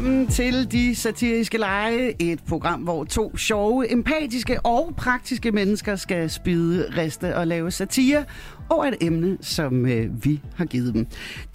Velkommen til De Satiriske Lege, et program, hvor to sjove, empatiske og praktiske mennesker skal spide, riste og lave satire over et emne, som øh, vi har givet dem.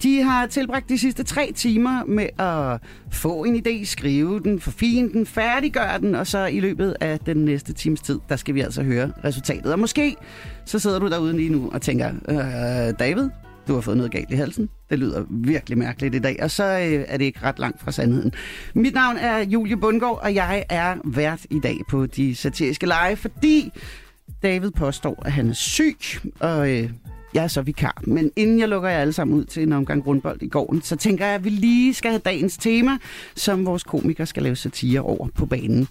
De har tilbragt de sidste tre timer med at få en idé, skrive den, forfine den, færdiggøre den, og så i løbet af den næste times tid, der skal vi altså høre resultatet. Og måske så sidder du derude lige nu og tænker, øh, David, du har fået noget galt i halsen. Det lyder virkelig mærkeligt i dag, og så øh, er det ikke ret langt fra sandheden. Mit navn er Julie Bundgaard, og jeg er vært i dag på De Satiriske Lege, fordi David påstår, at han er syg, og øh, jeg er så vikar. Men inden jeg lukker jer alle sammen ud til en omgang rundbold i gården, så tænker jeg, at vi lige skal have dagens tema, som vores komikere skal lave satire over på banen.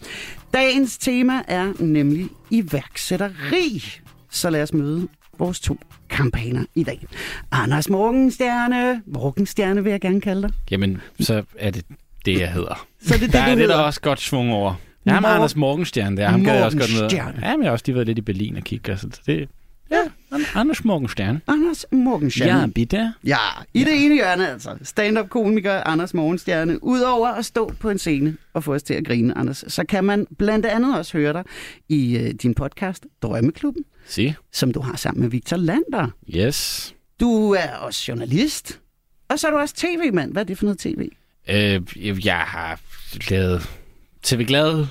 Dagens tema er nemlig iværksætteri. Så lad os møde vores to kampagner i dag. Anders Morgenstjerne, Morgenstjerne vil jeg gerne kalde dig. Jamen, så er det det, jeg hedder. Så det er det, der er det, der også godt svung over. Ja, Mor- Anders Morgenstjerne, der. Ham gad jeg også godt med. Ja, men jeg har også lige været lidt i Berlin og kigge. Så det, ja, An- Anders Morgenstjerne. Anders Morgenstjerne. Ja, bitte. Ja, i det ene hjørne altså. Stand-up-komiker Anders Morgenstjerne. Udover at stå på en scene og få os til at grine, Anders, så kan man blandt andet også høre dig i øh, din podcast Drømmeklubben, Se. som du har sammen med Victor Lander. Yes. Du er også journalist, og så er du også tv-mand. Hvad er det for noget tv? Øh, jeg har lavet TV Glad,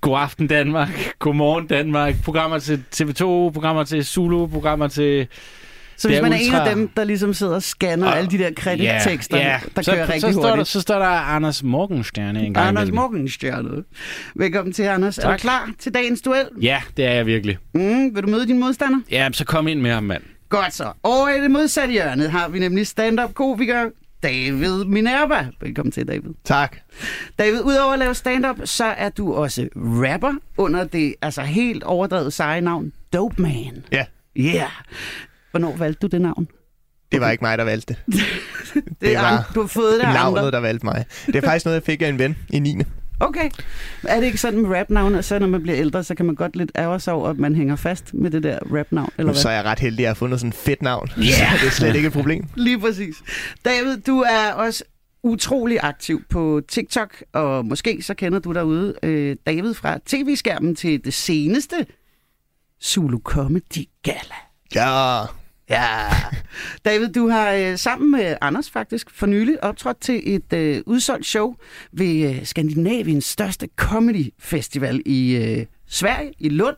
God aften Danmark, Godmorgen Danmark, programmer til TV2, programmer til Zulu, programmer til... Så hvis er man er en ultra- af dem, der ligesom sidder og scanner Og- alle de der kredittekster, Ja, ja. der så, kører rigtig så står Der, så står der Anders Morgenstjerne en gang Anders. Morgenstjerne. Velkommen til, Anders. Er Tak. du klar til dagens duel? Ja, det er jeg virkelig. Mm, vil du møde din modstander? Ja, så kom ind med ham, mand. Godt så. Og i det modsatte hjørne har vi nemlig stand-up-komiker David Minerva. Velkommen til, David. Tak. David, udover at lave stand-up, så er du også rapper under det altså helt overdrevet seje navn Dope Man. Ja, Yeah. Hvornår valgte du det navn? det var ikke mig, der valgte det. Det, Det er, var du har fået det Navnet, andre. der valgte mig. Det er faktisk noget, jeg fik af en ven i 9. Okay. Er det ikke sådan med rap-navn, at så når man bliver ældre, så kan man godt lidt ærge sig over, at man hænger fast med det der rap-navn, eller hvad? Så er jeg ret heldig, at jeg har fundet sådan et fedt navn. Yeah! Så det er slet ikke et problem. Lige præcis. David, du er også utrolig aktiv på TikTok, og måske så kender du derude øh, David fra tv-skærmen til det seneste Zulu Comedy Gala. Ja, Ja. David, du har øh, sammen med Anders faktisk for nylig optrådt til et øh, udsolgt show ved øh, Skandinaviens største comedy festival i øh, Sverige, i Lund.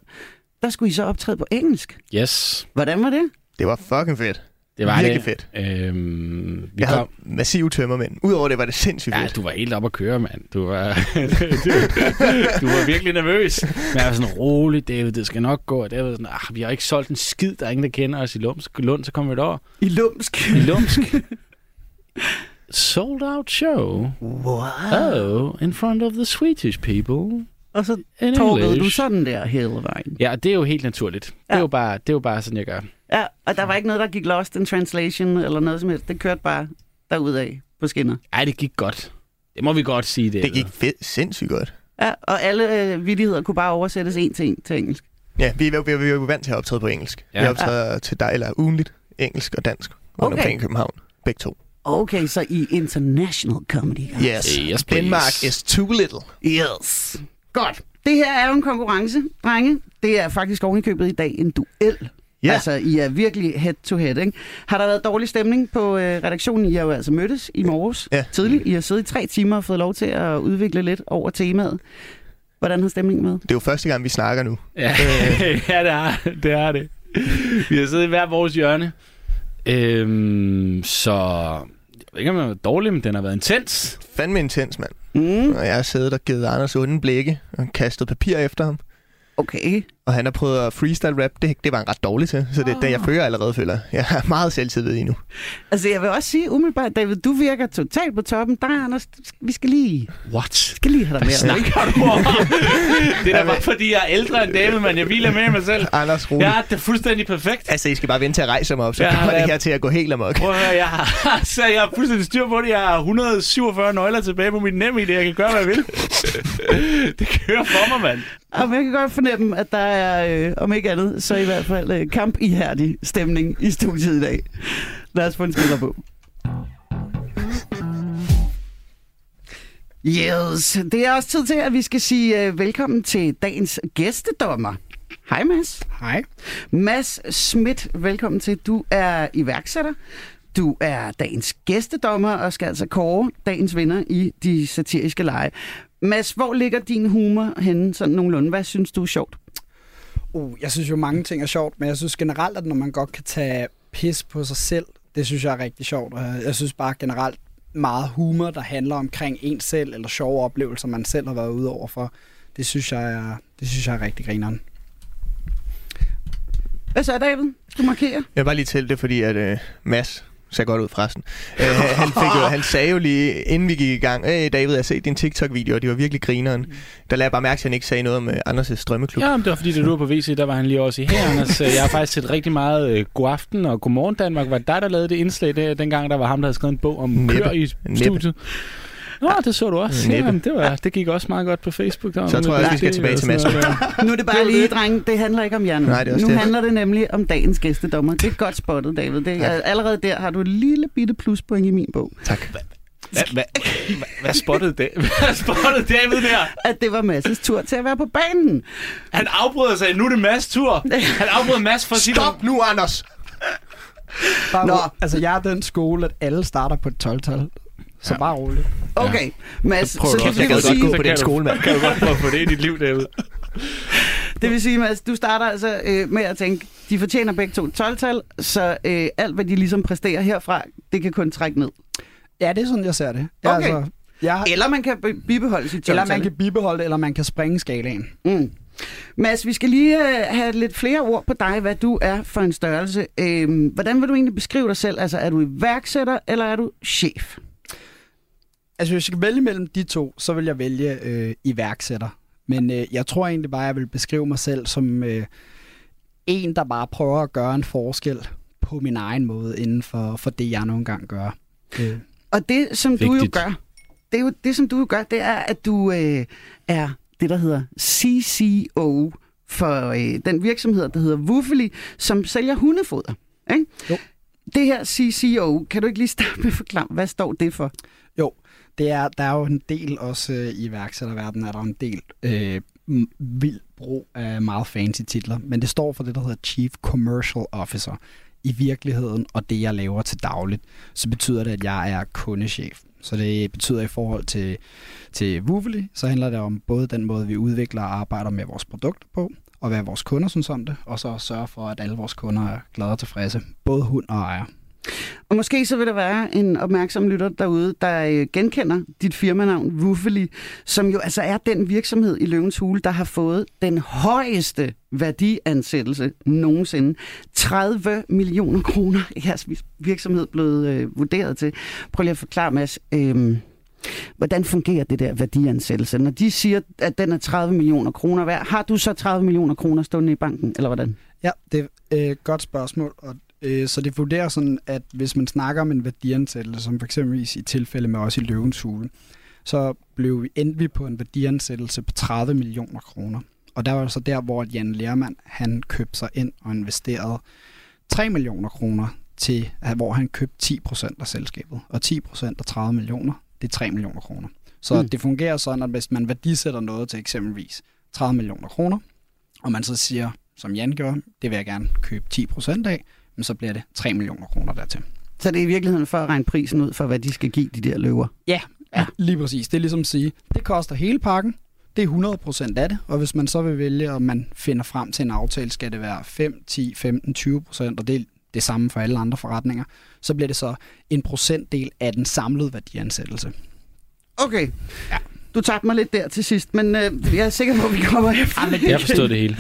Der skulle I så optræde på engelsk. Yes, Hvordan var det? det var fucking fedt. Det var Virkelig det. fedt. Øhm, vi Jeg havde kom... massive tømmermænd. Udover det var det sindssygt Ja, fedt. du var helt op at køre, mand. Du var, du, du var virkelig nervøs. Men jeg var sådan, rolig, David, det skal nok gå. Og David var sådan, ah, vi har ikke solgt en skid, der er ingen, der kender os i Lumsk. Lund, så kommer vi derover. I Lumsk. I Lumsk. Sold out show. Wow. Oh, in front of the Swedish people. Og så In torkede du sådan der hele vejen. Ja, og det er jo helt naturligt. Det Ja. er jo bare, det er jo bare sådan, jeg gør. Ja, og der var ikke noget, der gik lost in translation eller noget som helst. Det kørte bare derudad på skinner. Ej, det gik godt. Det må vi godt sige, det. Det gik fedt, sindssygt godt. Ja, og alle øh, vittigheder kunne bare oversættes en til en til engelsk. Ja, vi er, vi er, vi er jo vant til at optræde på engelsk. Ja. Vi optræder til dig, eller ugenligt, engelsk og dansk, rundt Okay. omkring i København. Begge to. Okay, så i international comedy. guys. Yes. Yes, please. Denmark is too little. Yes. Godt. Det her er jo en konkurrence, drenge. Det er faktisk ovenikøbet i dag en duel. Ja. Altså, I er virkelig head to head, ikke? Har der været dårlig stemning på øh, redaktionen? I har jo altså mødtes i morges Ja. tidligt. I har siddet i tre timer og fået lov til at udvikle lidt over temaet. Hvordan har stemningen været? Det er jo første gang, vi snakker nu. Ja, ja det, er, det er det. Vi har siddet i hver vores hjørne. Øhm, så jeg ved ikke, om den været dårlig, men den har været intens. Fandme intens, mand. Mm, Og jeg har siddet og givet Anders onde blikke og kastet papir efter ham. okay. Og han har prøvet at freestyle rap. Det, det var han ret dårlig til. Så det er det, jeg føler allerede føler. Jeg har meget selvtillid i nu. Altså, jeg vil også sige umiddelbart, David, du virker totalt på toppen. Der, Anders, vi skal lige, What? skal lige have dig med. ikke? Snakker du om? det er da bare, fordi jeg er ældre end David, men jeg hviler med mig selv. Anders rolig. Jeg har det fuldstændig perfekt. Altså, I skal bare vente til at rejse mig op, så Ja, ja, kommer ja. det her til at gå helt amok. Prøv at høre, jeg har, så jeg har fuldstændig styr på det. Jeg har 147 nøgler tilbage på min nem idé. Jeg kan gøre, hvad jeg vil. det kører for mig, mand. Og jeg kan godt fornemme, at der er, øh, om ikke andet, så i hvert fald øh, kampihærdig stemning i studiet i dag. Lad os få en spiller på. Yes, det er også tid til, at vi skal sige uh, velkommen til dagens gæstedommer. Hej Mads. Hej. Mads Schmidt, velkommen til. Du er iværksætter. Du er dagens gæstedommer og skal altså kåre dagens vinder i de satiriske lege. Mads, hvor ligger din humor henne sådan nogenlunde? Hvad synes du er sjovt? Uh, jeg synes jo, mange ting er sjovt, men jeg synes generelt, at når man godt kan tage pis på sig selv, det synes jeg er rigtig sjovt. Jeg synes bare generelt meget humor, der handler omkring en selv, eller sjove oplevelser, man selv har været ude over for. Det synes jeg er, det synes jeg er rigtig grineren. Hvad så, David? Du markerer. Jeg vil bare lige til det, fordi at uh, Mads ser godt ud forresten. Uh, han, fik jo, han sagde jo lige, inden vi gik i gang, hey David, jeg har set din TikTok-video, og det var virkelig grineren. Der lagde jeg bare mærke til, at han ikke sagde noget om uh, Anders' strømmeklub. Ja, men det var fordi, da du var på WC, der var han lige også i her, Anders. Jeg har faktisk set rigtig meget øh, God Aften og Godmorgen Danmark. Var det dig, der lavede det indslag der, dengang der var ham, der havde skrevet en bog om Næppe. køer i Næppe. Nå, det så du også. Jamen, det, var, det gik også meget godt på Facebook. Der Så tror jeg også, vi skal det tilbage til Mads. Nu er det bare Det lige, det. dreng. Det handler ikke om jer nu. Nej, det er også nu det. handler det nemlig om dagens gæstedommer. Det er godt spottet, David. Det er, allerede der har du et lille bitte pluspoint i min bog. Tak. Hvad, hvad, hvad, hvad spottede, da, hvad spottede David der? At det var Mads' tur til at være på banen. Han afbryder sig. Nu er det Mads tur. Han afbryder Mads for sit... Stop nu, Anders! Bare Nå. Nå. Altså, jeg er den skole, at alle starter på et 12-tal. Så Ja. bare roligt. Okay, Mads. prøver Så du det vil Jeg sige, godt gå på den kan du- skole, mand. Kan du godt prøve at få det ind i dit liv, David? Det vil sige, Mads, du starter altså øh, med at tænke, de fortjener begge to 12-tal, så øh, alt, hvad de ligesom præsterer herfra, det kan kun trække ned. Ja, det er sådan, jeg ser det. Jeg, Okay. Altså, jeg, Eller man kan be- bibeholde sit 12-tal. eller man kan bibeholde det, eller man kan springe skalaen. Mm. Mads, vi skal lige øh, have lidt flere ord på dig, hvad du er for en størrelse. Øhm, hvordan vil du egentlig beskrive dig selv? Altså, er du iværksætter, eller er du chef? Altså, hvis jeg skal vælge mellem de to, så vil jeg vælge øh, iværksætter. Men øh, jeg tror egentlig bare, at jeg vil beskrive mig selv som øh, en, der bare prøver at gøre en forskel på min egen måde inden for, for det, jeg nogle gange gør. Øh. Og det, som du jo Vigtigt. gør, det er jo det, som du jo gør, det er, at du øh, er det, der hedder CCO for øh, den virksomhed, der hedder Wuffeli, som sælger hundefoder. Ikke? Jo. Det her CCO, kan du ikke lige starte med at forklare, hvad står det for? Jo, det er, der er jo en del også øh, i iværksætterverdenen, er der en del øh, vild brug af meget fancy titler, men det står for det, der hedder Chief Commercial Officer. I virkeligheden, og det jeg laver til dagligt, så betyder det, at jeg er kundechef. Så det betyder i forhold til, til Woofly, så handler det om både den måde, vi udvikler og arbejder med vores produkter på, og hvad vores kunder synes om det, og så sørge for, at alle vores kunder er glade og tilfredse, både hund og ejer. Og måske så vil der være en opmærksom lytter derude, der øh, genkender dit firmanavn, Wuffeli, som jo altså er den virksomhed i Løvens Hule, der har fået den højeste værdiansættelse nogensinde. 30 millioner kroner er jeres virksomhed blevet øh, vurderet til. Prøv lige at forklare, Mads, øh, hvordan fungerer det der værdiansættelse? Når de siger, at den er 30 millioner kroner værd, har du så 30 millioner kroner stående i banken, eller hvordan? Ja, det er et godt spørgsmål. Og, øh, så det vurderer sådan, at hvis man snakker om en værdiansættelse, som for eksempelvis i tilfælde med os i Løvens Hule, så blev vi, endte vi på en værdiansættelse på 30 millioner kroner. Og der var så der, hvor Jan Lermand, han købte sig ind og investerede 3 millioner kroner til, hvor han købte 10 procent af selskabet. Og 10 procent af 30 millioner, det er 3 millioner kroner. Så Mm. det fungerer sådan, at hvis man værdisætter noget til eksempelvis 30 millioner kroner, og man så siger, som Jan gjorde, det vil jeg gerne købe 10 procent af, men så bliver det 3 millioner kroner dertil. Så det er i virkeligheden for at regne prisen ud for, hvad de skal give de der løver. Ja, ja, lige præcis. Det er ligesom at sige, det koster hele pakken, det er 100% af det, og hvis man så vil vælge, og man finder frem til en aftale, skal det være 5, 10, 15, 20%, og det er det samme for alle andre forretninger, så bliver det så en procentdel af den samlede værdiansættelse. Okay. Ja. Du tabte mig lidt der til sidst, men øh, jeg er sikker på, at vi kommer efter. Jeg forstod det hele.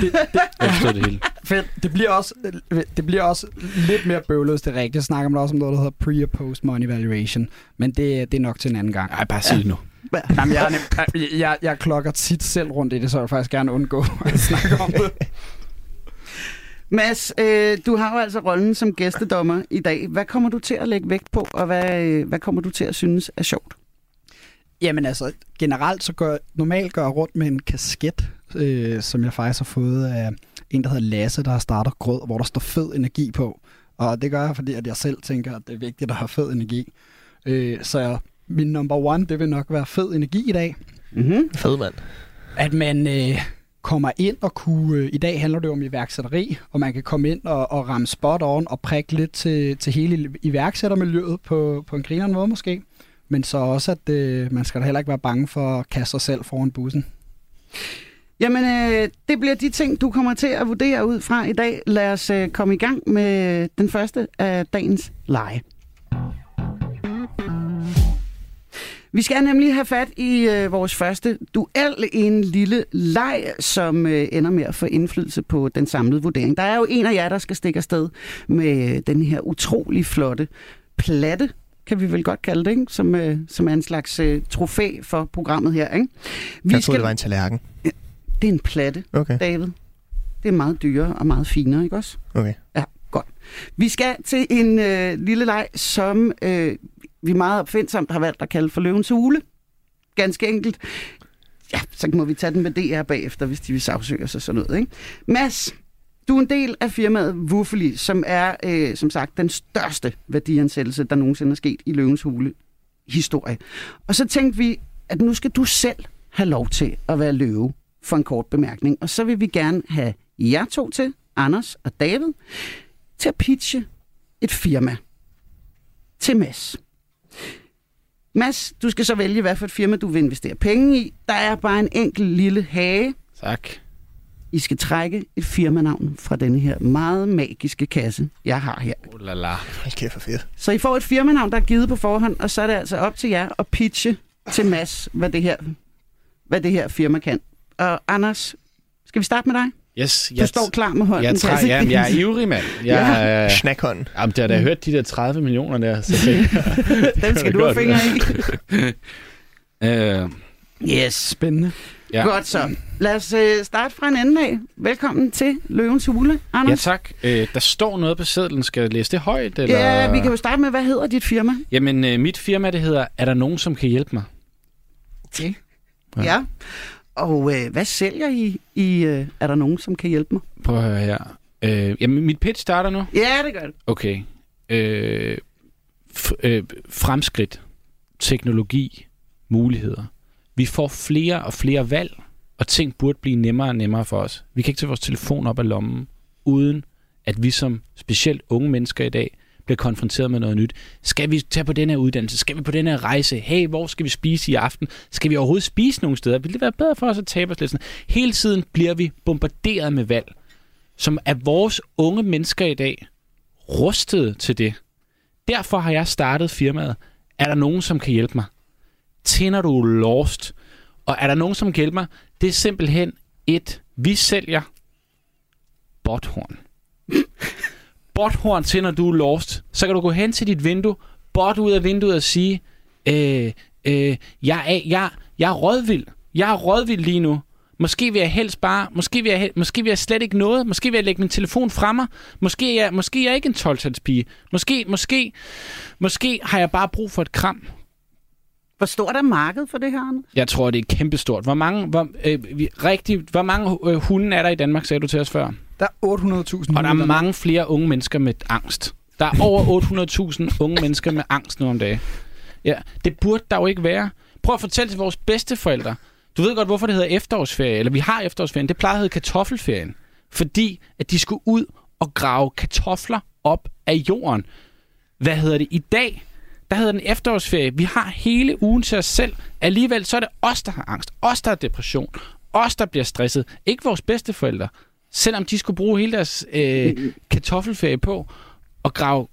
Jeg forstod det hele. Fedt. Det bliver også, det bliver også lidt mere bøvlet, hvis det er rigtigt. Jeg snakker man også om noget, der hedder pre- og post-money valuation, men det, det er nok til en anden gang. Ej, bare sig det nu. Jamen, jeg, er nem, jeg, jeg, jeg klokker tit selv rundt i det, så jeg vil faktisk gerne undgå at snakke om det. Mads, øh, du har jo altså rollen som gæstedommer i dag. Hvad kommer du til at lægge vægt på, og hvad, øh, hvad kommer du til at synes er sjovt? Jamen altså, generelt så går normalt går jeg rundt med en kasket, øh, som jeg faktisk har fået af en, der hedder Lasse, der har startet Grød, hvor der står fed energi på. Og det gør jeg, fordi at jeg selv tænker, at det er vigtigt at have fed energi. Øh, så jeg, min number one, det vil nok være fed energi i dag. Mm-hmm. Fed mand. At man øh, kommer ind og kunne... Øh, I dag handler det om iværksætteri, og man kan komme ind og, og ramme spot on og prikke lidt til, til hele iværksættermiljøet på, på en grineren måde måske. Men så også, at øh, man skal da heller ikke være bange for at kaste sig selv foran bussen. Jamen, øh, det bliver de ting, du kommer til at vurdere ud fra i dag. Lad os øh, komme i gang med den første af dagens lege. Vi skal nemlig have fat i øh, vores første duel, en lille leg, som øh, ender med at få indflydelse på den samlede vurdering. Der er jo en af jer, der skal stikke afsted med øh, den her utrolig flotte platte, kan vi vel godt kalde det, ikke? Som, øh, som er en slags øh, trofæ for programmet her. Ikke? Vi Jeg troede, det var en tallerken. Det er en platte, Okay, David. Det er meget dyrere og meget finere, ikke også? okay. Ja, godt. Vi skal til en øh, lille leg, som øh, vi meget opfindsomt har valgt at kalde for løvens hule. Ganske enkelt. Ja, så må vi tage den med DR bagefter, hvis de vil sagsøge os og sådan noget. Ikke? Mads, du er en del af firmaet Wuffly, som er, øh, som sagt, den største værdiansættelse, der nogensinde er sket i løvens hule historie. Og så tænkte vi, at nu skal du selv have lov til at være løve for en kort bemærkning. Og så vil vi gerne have jer to til, Anders og David, til at pitche et firma til Mads. Mads, du skal så vælge, hvad for et firma du vil investere penge i. Der er bare en enkelt lille hage. Tak. I skal trække et firmanavn fra denne her meget magiske kasse, jeg har her. Oh la la. Kæft for fedt. Så I får et firmanavn, der er givet på forhånd, og så er det altså op til jer at pitche til Mads, hvad det her, hvad det her firma kan. Og Anders, skal vi starte med dig? Yes, Du står klar med hånden. jeg, træ, se. jamen, jeg er ivrig, mand. Jeg, ja. øh, Snakhånden. jamen, det har da hørt de der 30 millioner der. Så det, Dem skal du have fingre i. øh, Yes. Spændende. ja. Godt så. Lad os øh, starte fra en ende af. Velkommen til Løvens Hule, ja, Anders. tak. Øh, der står noget på sedlen. Skal jeg læse det højt? Eller? Ja, vi kan jo starte med, hvad hedder dit firma? Jamen, øh, mit firma, det hedder, er der nogen, som kan hjælpe mig? Okay. Ja. Ja. Og øh, hvad sælger I? i øh, er der nogen, som kan hjælpe mig? Prøv at høre her. Øh, jamen, mit pitch starter nu. Ja, det gør det. Okay. Øh, f- øh, fremskridt, teknologi, muligheder. Vi får flere og flere valg, og ting burde blive nemmere og nemmere for os. Vi kan ikke tage vores telefon op af lommen, uden at vi som specielt unge mennesker i dag bliver konfronteret med noget nyt. Skal vi tage på den her uddannelse? Skal vi på den her rejse? Hey, hvor skal vi spise i aften? Skal vi overhovedet spise nogle steder? Vil det være bedre for os at tabe os lidt? Sådan. Hele tiden bliver vi bombarderet med valg, som er vores unge mennesker i dag rustet til det. Derfor har jeg startet firmaet. Er der nogen, som kan hjælpe mig? Tænder du lost? Og er der nogen, som kan hjælpe mig? Det er simpelthen et, vi sælger bothorn. bothorn til, når du er lost. Så kan du gå hen til dit vindue, bot ud af vinduet og sige, øh, øh, jeg, er, jeg, jeg er rådvild. Jeg er rådvild lige nu. Måske vil jeg helst bare, måske vil jeg, hel- måske vil jeg slet ikke noget. Måske vil jeg lægge min telefon fra mig. Måske er jeg, måske er jeg ikke en 12 pige. Måske, måske, måske har jeg bare brug for et kram. Hvor stort er markedet for det her, Anders? Jeg tror, det er kæmpestort. Hvor mange, hvor, øh, vi, rigtig, hvor mange øh, hunde er der i Danmark, sagde du til os før? Der er 800.000 Og der er mange flere unge mennesker med angst. Der er over 800.000 unge mennesker med angst nu om dagen. Ja, det burde der jo ikke være. Prøv at fortælle til vores bedsteforældre. Du ved godt, hvorfor det hedder efterårsferie, eller vi har efterårsferien. Det plejer at hedde kartoffelferien. Fordi at de skulle ud og grave kartofler op af jorden. Hvad hedder det? I dag, der hedder den efterårsferie. Vi har hele ugen til os selv. Alligevel så er det os, der har angst. Os, der har depression. Os, der bliver stresset. Ikke vores bedsteforældre. Selvom de skulle bruge hele deres øh, kartoffelferie på at grave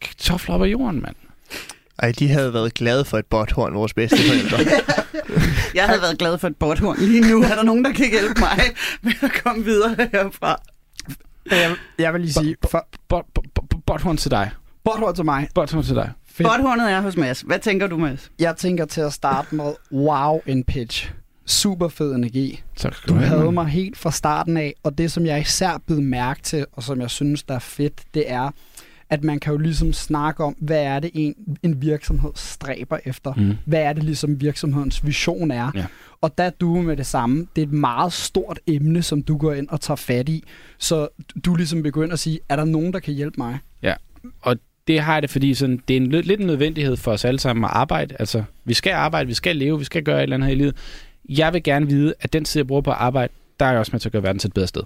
kartofler op af jorden, mand. Ej, de havde været glade for et bothorn, vores bedste forældre. Jeg havde været glad for et botthorn. Lige nu er der nogen, der kan hjælpe mig med at komme videre herfra. Jeg, jeg vil lige sige, for, Bot- bot- bot- Bothorn til dig. botthorn til mig. Bothorn til dig. Botthornet er hos Mads. Hvad tænker du, Mads? Jeg tænker til at starte med, wow, en pitch. Super fed energi. Tak skal Du have, havde mand. mig helt fra starten af, og det som jeg især blev mærke til, og som jeg synes, der er fedt, det er, at man kan jo ligesom snakke om, hvad er det en, en virksomhed stræber efter? Mm. Hvad er det ligesom virksomhedens vision er? Ja. Og der er du med det samme. Det er et meget stort emne, som du går ind og tager fat i. Så du ligesom ind og sige, er der nogen, der kan hjælpe mig? Det har jeg det, fordi sådan, det er en, lidt en nødvendighed for os alle sammen at arbejde. Altså, vi skal arbejde, vi skal leve, vi skal gøre et eller andet her i livet. Jeg vil gerne vide, at den tid, jeg bruger på at arbejde, der er jeg også med til at gøre verden til et bedre sted.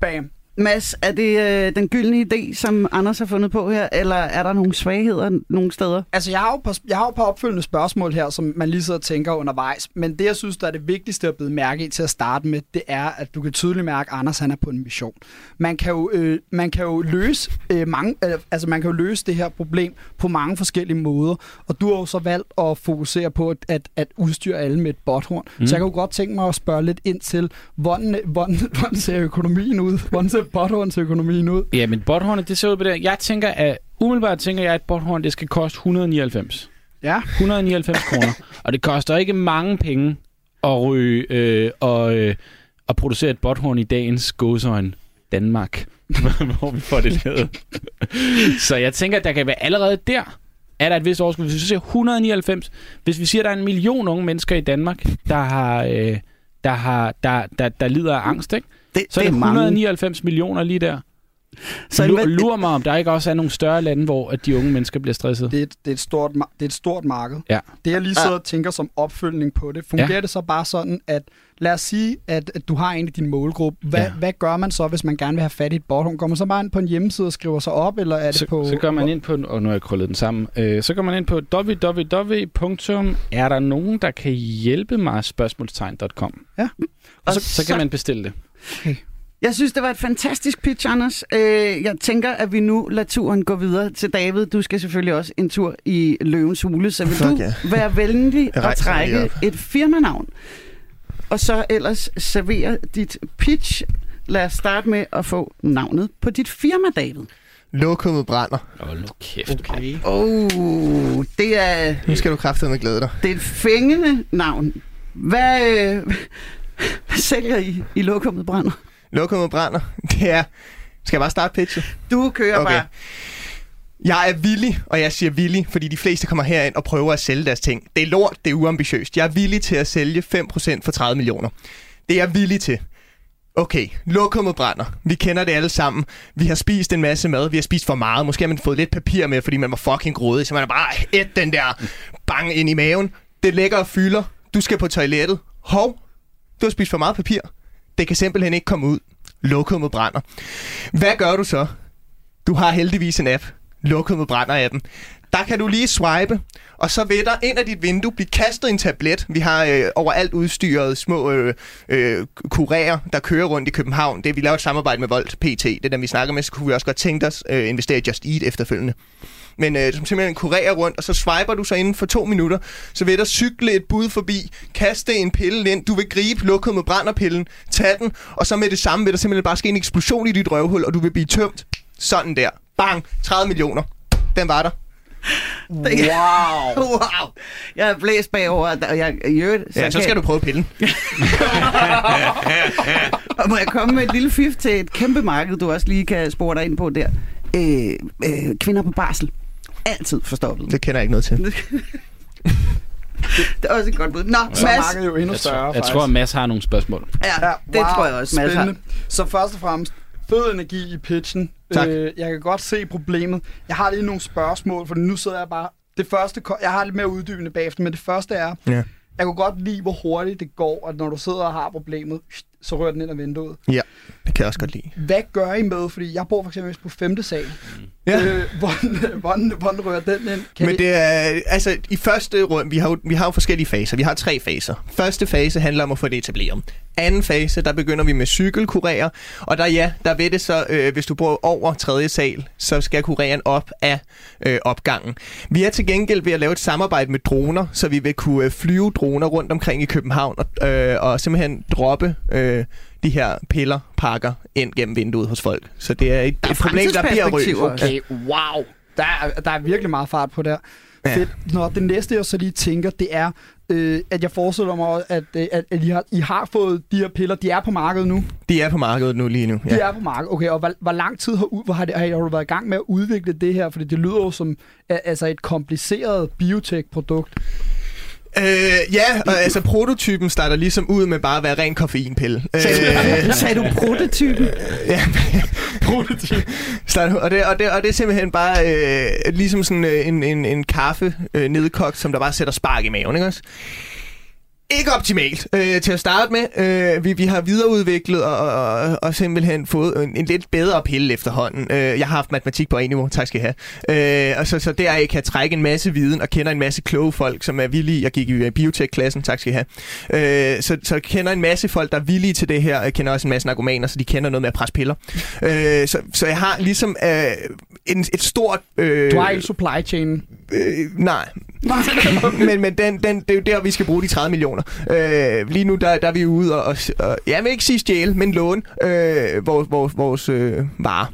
Bam. Mads, er det øh, den gyldne idé, som Anders har fundet på her, eller er der nogle svagheder nogle steder? Altså, jeg har, jo på, jeg har jo på opfølgende spørgsmål her, som man lige sidder og tænker undervejs. Men det, jeg synes, der er det vigtigste at blive mærke i til at starte med, det er, at du kan tydeligt mærke, at Anders han er på en mission. Man kan jo, øh, man kan jo løse øh, mange, øh, altså man kan jo løse det her problem på mange forskellige måder. Og du har jo så valgt at fokusere på at, at, at udstyre alle med et botthorn. Mm. Så jeg kan jo godt tænke mig at spørge lidt ind til, hvordan, hvordan, hvordan ser økonomien ud? Hvordan ser botthornsøkonomien ud? Ja, men botthornet, det ser ud på det. Jeg tænker, at umiddelbart tænker jeg, at et botthorn, det skal koste 199. Ja. 199 kroner. Og det koster ikke mange penge at ryge øh, og, øh, at producere et botthorn i dagens gåsøjne Danmark, hvor vi får det lavet. så jeg tænker, at der kan være allerede der, er der et vist overskud. Hvis vi siger 199, hvis vi siger, at der er en million unge mennesker i Danmark, der har, øh, der, har, der, der, der lider af angst, ikke? Det, så er det 199 millioner lige der. Så Lur, lurer mig, om der ikke også er nogle større lande, hvor at de unge mennesker bliver stresset. Det er, et, det er, et, stort, det er et stort marked. Ja. Det jeg lige sidder og tænker som opfølgning på det, fungerer ja. det så bare sådan, at lad os sige, at, at du har en i din målgruppe. Hvad, ja. hvad gør man så, hvis man gerne vil have fat i et bottom? Går man så bare ind på en hjemmeside og skriver sig op, eller er det så, på... Så går man ind på, og nu har jeg krøllet den sammen, øh, så går man ind på www. Er der nogen, der kan hjælpe mig? Spørgsmålstegn.com. Ja. Og så, så kan man bestille det. Okay. Jeg synes, det var et fantastisk pitch, Anders. Øh, jeg tænker, at vi nu lader turen gå videre til David. Du skal selvfølgelig også en tur i Løvens Hule, så vil Fuck du ja. være venlig at trække et firmanavn, og så ellers servere dit pitch. Lad os starte med at få navnet på dit firma, David. Lokummet brænder. Åh, nu kæft. Okay. Oh, det er, Nu skal du kraftedeme glæde dig. det er et fængende navn. Hvad, øh, hvad sælger I i lokummet brænder? Lokummet brænder. Det er... Skal jeg bare starte pitchet? Du kører okay. Bare. Jeg er villig, og jeg siger villig, fordi de fleste kommer herind og prøver at sælge deres ting. Det er lort, det er uambitiøst. Jeg er villig til at sælge 5% for 30 millioner. Det er jeg villig til. Okay, lokummet brænder. Vi kender det alle sammen. Vi har spist en masse mad. Vi har spist for meget. Måske har man fået lidt papir med, fordi man var fucking grådig. Så man har bare et den der bang ind i maven. Det ligger og fylder. Du skal på toilettet. Hov, du har spist for meget papir. Det kan simpelthen ikke komme ud. Lokummet brænder. Hvad gør du så? Du har heldigvis en app. Lokummet brænder appen. Der kan du lige swipe, og så vil der ind af dit vindue blive kastet en tablet. Vi har øh, overalt udstyret små øh, øh, kurerer, der kører rundt i København. Det vi laver et samarbejde med Volt PT. Det er dem, vi snakker med, så kunne vi også godt tænke os øh, investere i Just Eat efterfølgende. Men øh, som simpelthen kurerer rundt, og så swiper du så inden for to minutter, så vil der cykle et bud forbi, kaste en pille ind, du vil gribe lukket med brænderpillen, tage den, og så med det samme vil der simpelthen bare ske en eksplosion i dit røvhul, og du vil blive tømt. Sådan der. Bang! 30 millioner. Den var der. Wow. wow. Jeg er blæst bagover, og jeg, i øvrigt, Ja, så skal du prøve pillen. Og må jeg komme med et lille fif til et kæmpe marked, du også lige kan spore dig ind på der. Øh, øh, kvinder på barsel. Altid forstoppet. Det kender jeg ikke noget til. Det er også et godt bud. Nå, Så er Mads. markedet jo endnu Jeg, større, tror, jeg faktisk. tror, at Mads har nogle spørgsmål. Ja, Ja, det tror jeg også, Mads har. spændende. Så først og fremmest, fed energi i pitchen. Tak. Øh, jeg kan godt se problemet. Jeg har lige nogle spørgsmål, for nu sidder jeg bare... Det første, ko- jeg har lidt mere uddybende bagefter, men det første er, Ja. jeg kunne godt lide, hvor hurtigt det går, at når du sidder og har problemet, så rører den ind ad vinduet. Ja, det kan jeg også godt lide. Hvad gør I med? Fordi jeg bor for eksempel på femte sal. Ja. Øh, hvordan, hvordan, hvordan rører den ind? Kan Men det er, altså i første runde, vi har, jo, vi har jo forskellige faser. Vi har tre faser. Første fase handler om at få det etableret. Anden fase, der begynder vi med cykelkurerer. Og der ja, der ved det så, øh, hvis du bor over tredje sal, så skal kureren op af øh, opgangen. Vi er til gengæld ved at lave et samarbejde med droner, så vi vil kunne øh, flyve droner rundt omkring i København og, øh, og simpelthen droppe øh, de her piller, pakker ind gennem vinduet hos folk. Så det er et, Der er et problem, der bliver rødt. Okay, wow. Der er, der er virkelig meget fart på der. Ja. Ja. Fedt. Nå, det næste, jeg så lige tænker, det er, øh, at jeg forestiller mig, at, øh, at, at I, har, I har fået de her piller. De er på markedet nu. De er på markedet nu lige nu. De er på markedet. Okay, og hvor, hvor lang tid har, u- hvor har, det, har, I, har du været i gang med at udvikle det her? Fordi det lyder jo som øh, altså et kompliceret biotech-produkt. Øh, ja, og altså prototypen starter ligesom ud med bare at være ren koffeinpille. Sagde, Øh, du, sagde du prototypen? ja, prototyp. Starter, og, det, og, det, og det er simpelthen bare øh, ligesom sådan øh, en, en, en kaffe øh, nedkogt, som der bare sætter spark i maven, ikke også? Ikke optimalt øh, til at starte med. Øh, vi, vi har videreudviklet og, og, og simpelthen fået en, en lidt bedre pille efterhånden. Øh, jeg har haft matematik på en niveau, tak skal I have. Øh, og så, så der jeg kan trække en masse viden og kender en masse kloge folk, som er villige. Jeg gik i øh, biotech-klassen, tak skal I have. Øh, så, så kender en masse folk, der er villige til det her. Jeg kender også en masse narkomaner, så de kender noget med at presse piller. Øh, så, så jeg har ligesom øh, en, et stort... Øh, Du har ikke supply chain. Øh, nej. men men den, den, det er jo der, vi skal bruge de 30 millioner. Øh, lige nu, der, der er vi ude og, og, og jeg vil ikke sige stjæle, men låne øh, vores, vores, vores øh, varer.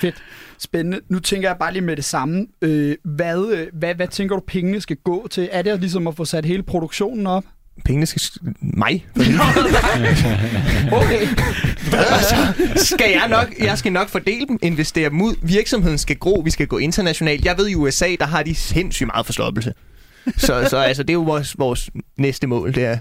Fedt. Spændende. Nu tænker jeg bare lige med det samme. Øh, hvad, øh, hvad, hvad tænker du, pengene skal gå til? Er det ligesom at få sat hele produktionen op? Pengene skal... Mig? Okay. altså, skal jeg nok, jeg skal nok fordele dem, investere dem ud. Virksomheden skal gro, vi skal gå internationalt. Jeg ved i USA, der har de sindssygt meget forstoppelse. Så, så altså, det er jo vores, vores næste mål, det er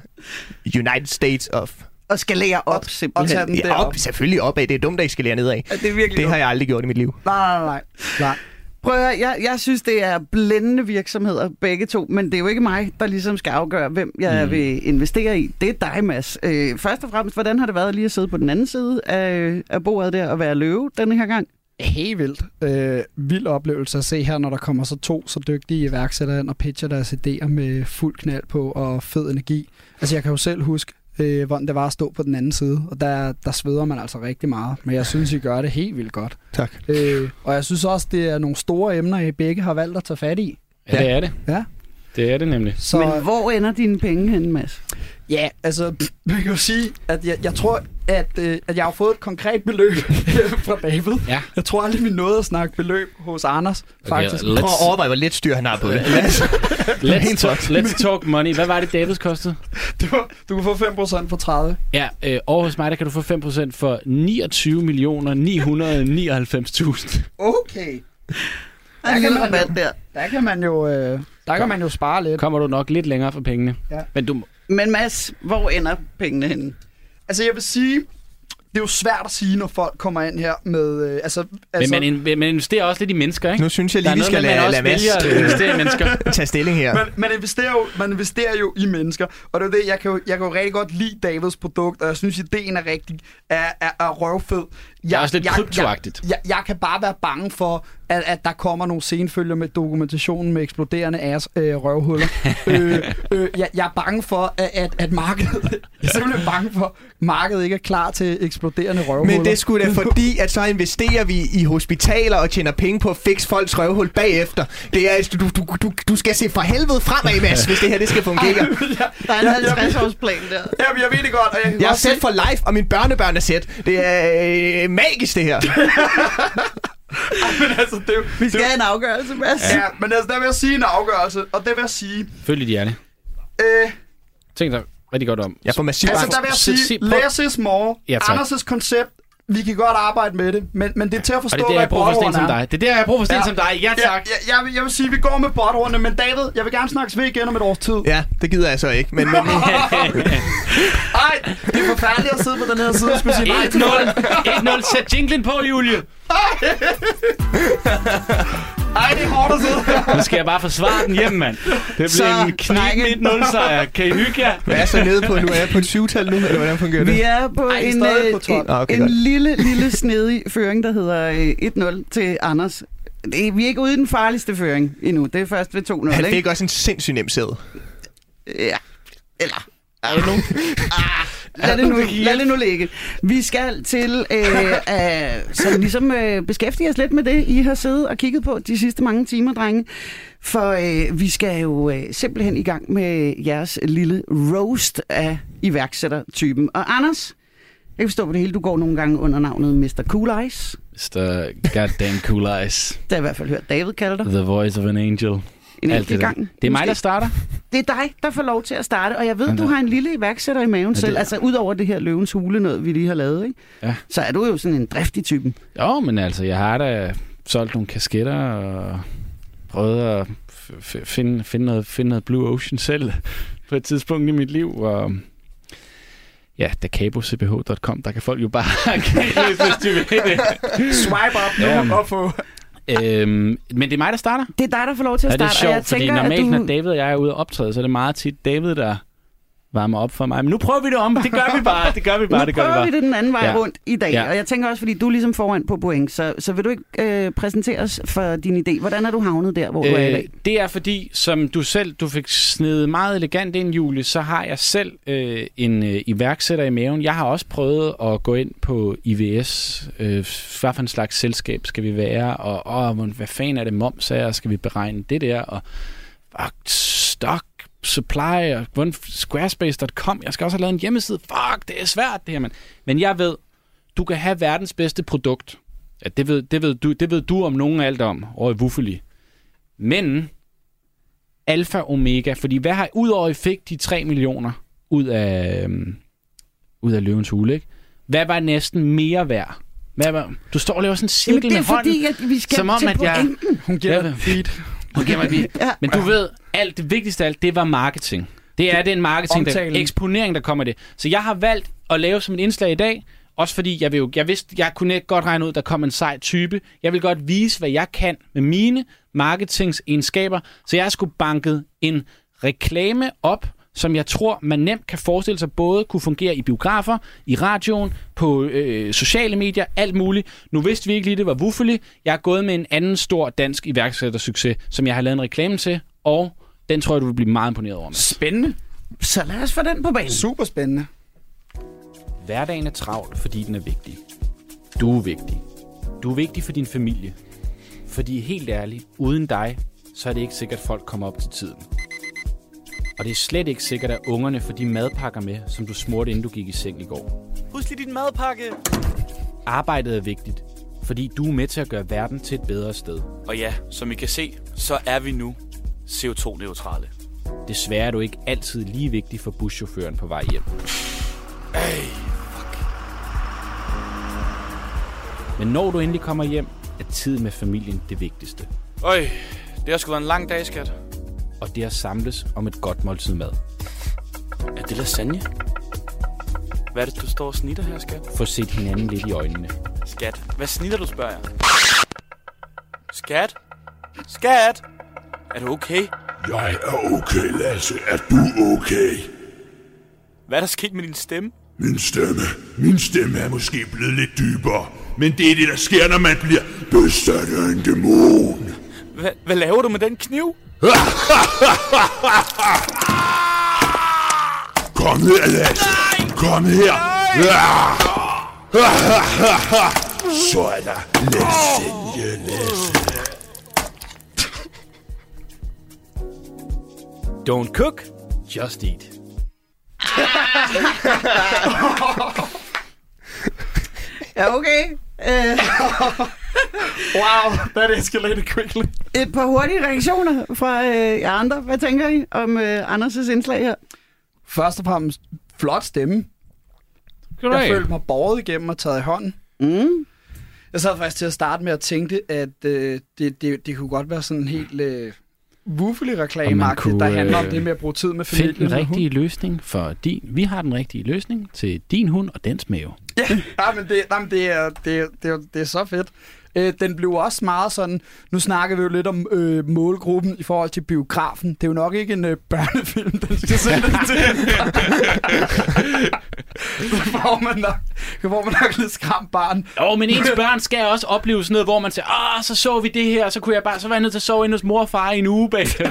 United States of... Og skalere op, Og tage simpelthen. den Ja, derop. op, selvfølgelig opad. Det er dumt, at I skal lære nedad. Ja, det er virkelig Det har jeg aldrig gjort i mit liv. Nej, nej, nej. nej. Prøv at jeg, jeg synes, det er blændende virksomheder, begge to, men det er jo ikke mig, der ligesom skal afgøre, hvem jeg mm. vil investere i. Det er dig, Mads. Øh, først og fremmest, hvordan har det været lige at sidde på den anden side af, af bordet der og være løve denne her gang? Helt vildt. Øh, vild oplevelse at se her, når der kommer så to så dygtige iværksættere ind og pitcher deres idéer med fuld knald på og fed energi. Altså jeg kan jo selv huske, øh, hvordan det var at stå på den anden side, og der, der sveder man altså rigtig meget. Men jeg synes, I gør det helt vildt godt. Tak. Øh, og jeg synes også, det er nogle store emner, I begge har valgt at tage fat i. Ja, det er det. Ja. Det er det nemlig. Så, Men hvor ender dine penge hen, Mads? Ja, altså, man kan jo sige, at jeg, jeg tror, at, øh, at jeg har fået et konkret beløb fra David. Ja. Jeg tror aldrig, vi nåede at snakke beløb hos Anders, faktisk. let's- Prøv at overveje, hvor lidt styr han har på det. Let's, Helt talk, let's talk money. Hvad var det, Davids kostede? Du, du kan få 5% for 30. Ja, øh, over hos mig, der kan du få 5% for 29 millioner 999.000. Okay. Der er kan lille man der. Der kan man jo, øh, der kan man jo spare lidt. Kommer du nok lidt længere for pengene. Ja. Men du, Men Mads, hvor ender pengene henne? Altså, jeg vil sige, det er jo svært at sige, når folk kommer ind her med... Øh, altså, men altså, man, in, man investerer også lidt i mennesker, ikke? Nu synes jeg lige, vi skal med, at man lade, lade Mads øh, investere i mennesker. tage stilling her. man, man, investerer jo, man investerer jo i mennesker, og det er det, jeg kan jo, jeg kan jo rigtig godt lide Davids produkt, og jeg synes, ideen er rigtig er, er, er røvfed. Jeg, Det er også lidt jeg, kryptoagtigt. Jeg, jeg, jeg kan bare være bange for, at, at der kommer nogle senfølger med dokumentationen med eksploderende ass, øh, røvhuller. øh, øh, jeg, jeg er bange for, at, at, at markedet... Jeg er simpelthen bange for, at markedet ikke er klar til eksploderende røvhuller. Men det skulle da fordi, at så investerer vi i hospitaler og tjener penge på at fikse folks røvhul bagefter. Det er, du, du, du, du skal se for helvede fremad, Mads, hvis det her det skal fungere. Der er en Ja, jeg 50-års plan der. Jamen, jeg ved det godt, og jeg Jeg er sæt for life, og mine børnebørn er sæt. Det er øh, magisk, det her. Men altså, det. Vi skal have en afgørelse, Mads. Ja, men altså, der vil jeg sige en afgørelse, og det vil jeg sige... Følg dit hjerte. Øh, Tænk dig rigtig godt om. Jeg får massiv altså, der vil jeg sige, less is more. Ja, tak. Anders' koncept, vi kan godt arbejde med det, men, men det er til at Og forstå, det er der, hvad jeg bruger for som dig. Det er der, jeg bruger for sten Ja. som dig. Ja, Ja, tak. jeg, jeg, vil, jeg vil sige, at vi går med botthornene, men David, jeg vil gerne snakkes ved igen om et års tid. Ja, det gider jeg så ikke. Men, men Ej, det er forfærdeligt at sidde på den her side og skulle sige nej til 1-0. 1-0. Sæt jinglen på, Julie. Ej, det er hårdt at sidde her. Nu skal jeg bare forsvare den hjem, mand. Det Så, bliver en drenge. knip 1-0 sejr. Kan I hygge jer? hvad er så nede på nu? Er jeg på et syvtal nu, eller hvordan fungerer det? Vi er på Ej, er en, øh, på 12. en, Ah, okay, en godt. lille, lille snedig føring, der hedder øh, 1-0 til Anders. Det er- Vi er ikke ude i den farligste føring endnu. Det er først ved 2-0, Han ikke? fik også en sindssygt nem sæde. Ja. Eller... Er det nu? ah, lad, det nu, lad det nu ligge. Vi skal til øh, øh, så ligesom øh, beskæftige os lidt med det, I har siddet og kigget på de sidste mange timer, drenge. For øh, vi skal jo øh, simpelthen i gang med jeres lille roast af iværksættertypen. Og Anders, jeg kan forstå på det hele, du går nogle gange under navnet Mr. Cool Eyes. Mr. Goddamn Cool Eyes. Det har jeg i hvert fald hørt David kalde dig. The voice of an angel. En Alt enkelt det gang. Det er mig, der starter. Det er dig, der får lov til at starte, og jeg ved, du har en lille iværksætter i maven det- selv. Altså, ud over det her løvens hule noget, vi lige har lavet, ikke? Ja. Så er du jo sådan en driftig typen. Jo, men altså, jeg har da solgt nogle kasketter og prøvet at finde, finde, noget, finde noget Blue Ocean selv på et tidspunkt i mit liv, hvor ja, dacabocbh.com, der kan folk jo bare hvis de vil det. Swipe up nu Ja. og få... Øhm, men det er mig, der starter. Det er dig, der får lov til at Ja, det er starte. og jeg sjovt, fordi tænker, normalt, at når du... David og jeg er ude og optræde, så er det meget tit David, der varmer op for mig. Men nu prøver vi det om. Det gør vi bare. Det gør vi bare. nu det gør vi prøver bare. vi det den anden vej Ja. rundt i dag. Ja. Og jeg tænker også, fordi du er ligesom foran på point, så, så vil du ikke øh, præsentere os for din idé. Hvordan er du havnet der, hvor du er i dag? det er fordi, som du selv du fik snedet meget elegant ind, Julie, så har jeg selv øh, en øh, iværksætter i maven. Jeg har også prøvet at gå ind på IVS. Øh, hvad for en slags selskab skal vi være? Og åh, hvad fanden er det moms er? Skal vi beregne det der? Og, og stock supply og hvordan squarespace.com. Jeg skal også have lavet en hjemmeside. Fuck, det er svært det her, mand. Men jeg ved, du kan have verdens bedste produkt. Ja, det ved, det ved, du, det ved du om nogen alt om over i Wuffeli. Men alfa omega, fordi hvad har, udover I fik de 3 millioner ud af, øhm, ud af løvens hule, ikke? Hvad var næsten mere værd? Hvad var, du står og laver sådan en Jamen, cirkel det er med hånden. fordi, at vi skal som om, til at jeg- pointen. Hun giver feed. Ja. Men du ved, alt det vigtigste af alt, det var marketing. Det er den marketing, der, eksponering, der kommer i det. Så jeg har valgt at lave som et indslag i dag, også fordi jeg, vil jo, jeg vidste, jeg kunne ikke godt regne ud, der kom en sej type. Jeg vil godt vise, hvad jeg kan med mine marketingsegenskaber. Så jeg skulle banket en reklame op, som jeg tror, man nemt kan forestille sig både kunne fungere i biografer, i radioen, på øh, sociale medier, alt muligt. Nu vidste vi ikke lige, det var Wuffeli. Jeg er gået med en anden stor dansk iværksættersucces, som jeg har lavet en reklame til, og den tror jeg, du vil blive meget imponeret over. Mads. Spændende. Så lad os få den på banen. Super spændende. Hverdagen er travl, fordi den er vigtig. Du er vigtig. Du er vigtig for din familie. Fordi helt ærligt, uden dig, så er det ikke sikkert, at folk kommer op til tiden. Og det er slet ikke sikkert, at ungerne får de madpakker med, som du smurte, inden du gik i seng i går. Husk lige din madpakke. Arbejdet er vigtigt, fordi du er med til at gøre verden til et bedre sted. Og ja, som I kan se, så er vi nu CO2-neutrale. Desværre er du ikke altid lige vigtig for buschaufføren på vej hjem. Ej, Men når du endelig kommer hjem, er tid med familien det vigtigste. Øj, det har sgu været en lang dag, skat. Og det at samles om et godt måltid mad. Er det lasagne? Hvad er det, du står og snitter her, skat? Få set hinanden lidt i øjnene. Skat, hvad snitter du, spørger jeg? Skat? Skat? Er du okay? Jeg er okay, Lasse. Er du okay? Hvad er der sket med din stemme? Min stemme. Min stemme er måske blevet lidt dybere. Men det er det, der sker, når man bliver besat af en dæmon. Hva, hvad laver du med den kniv? Kom her, Lasse. Kom her. Så er der lasagne, Lasse. Don't cook, just eat. Ja, okay. Øh, Wow, that escalated quickly. et par hurtige reaktioner fra øh, jer andre. Hvad tænker I om øh, Anders' indslag her? Først og fremmest, flot stemme. Jeg følte mig borget igennem og taget i hånden. Mm. Jeg sad faktisk til at starte med at tænke, at øh, det, det, det kunne godt være sådan en helt øh, wuffelig reklame der handler om øh, det med at bruge tid med Find familien. den og hund. rigtige løsning for din... Vi har den rigtige løsning til din hund og dens mave. Ja, men det, nej, men det, er, det, er, det, er, det er så fedt. Øh, den blev også meget sådan, nu snakker vi jo lidt om øh, målgruppen i forhold til biografen. Det er jo nok ikke en øh, børnefilm, den skal sættes til. så får man nok, så får man nok lidt skræmt barn. Jo, men ens børn skal også opleve sådan noget, hvor man siger, ah, så så vi det her, og så kunne jeg bare, så var jeg nødt til at sove inde hos mor og far i en uge bagefter.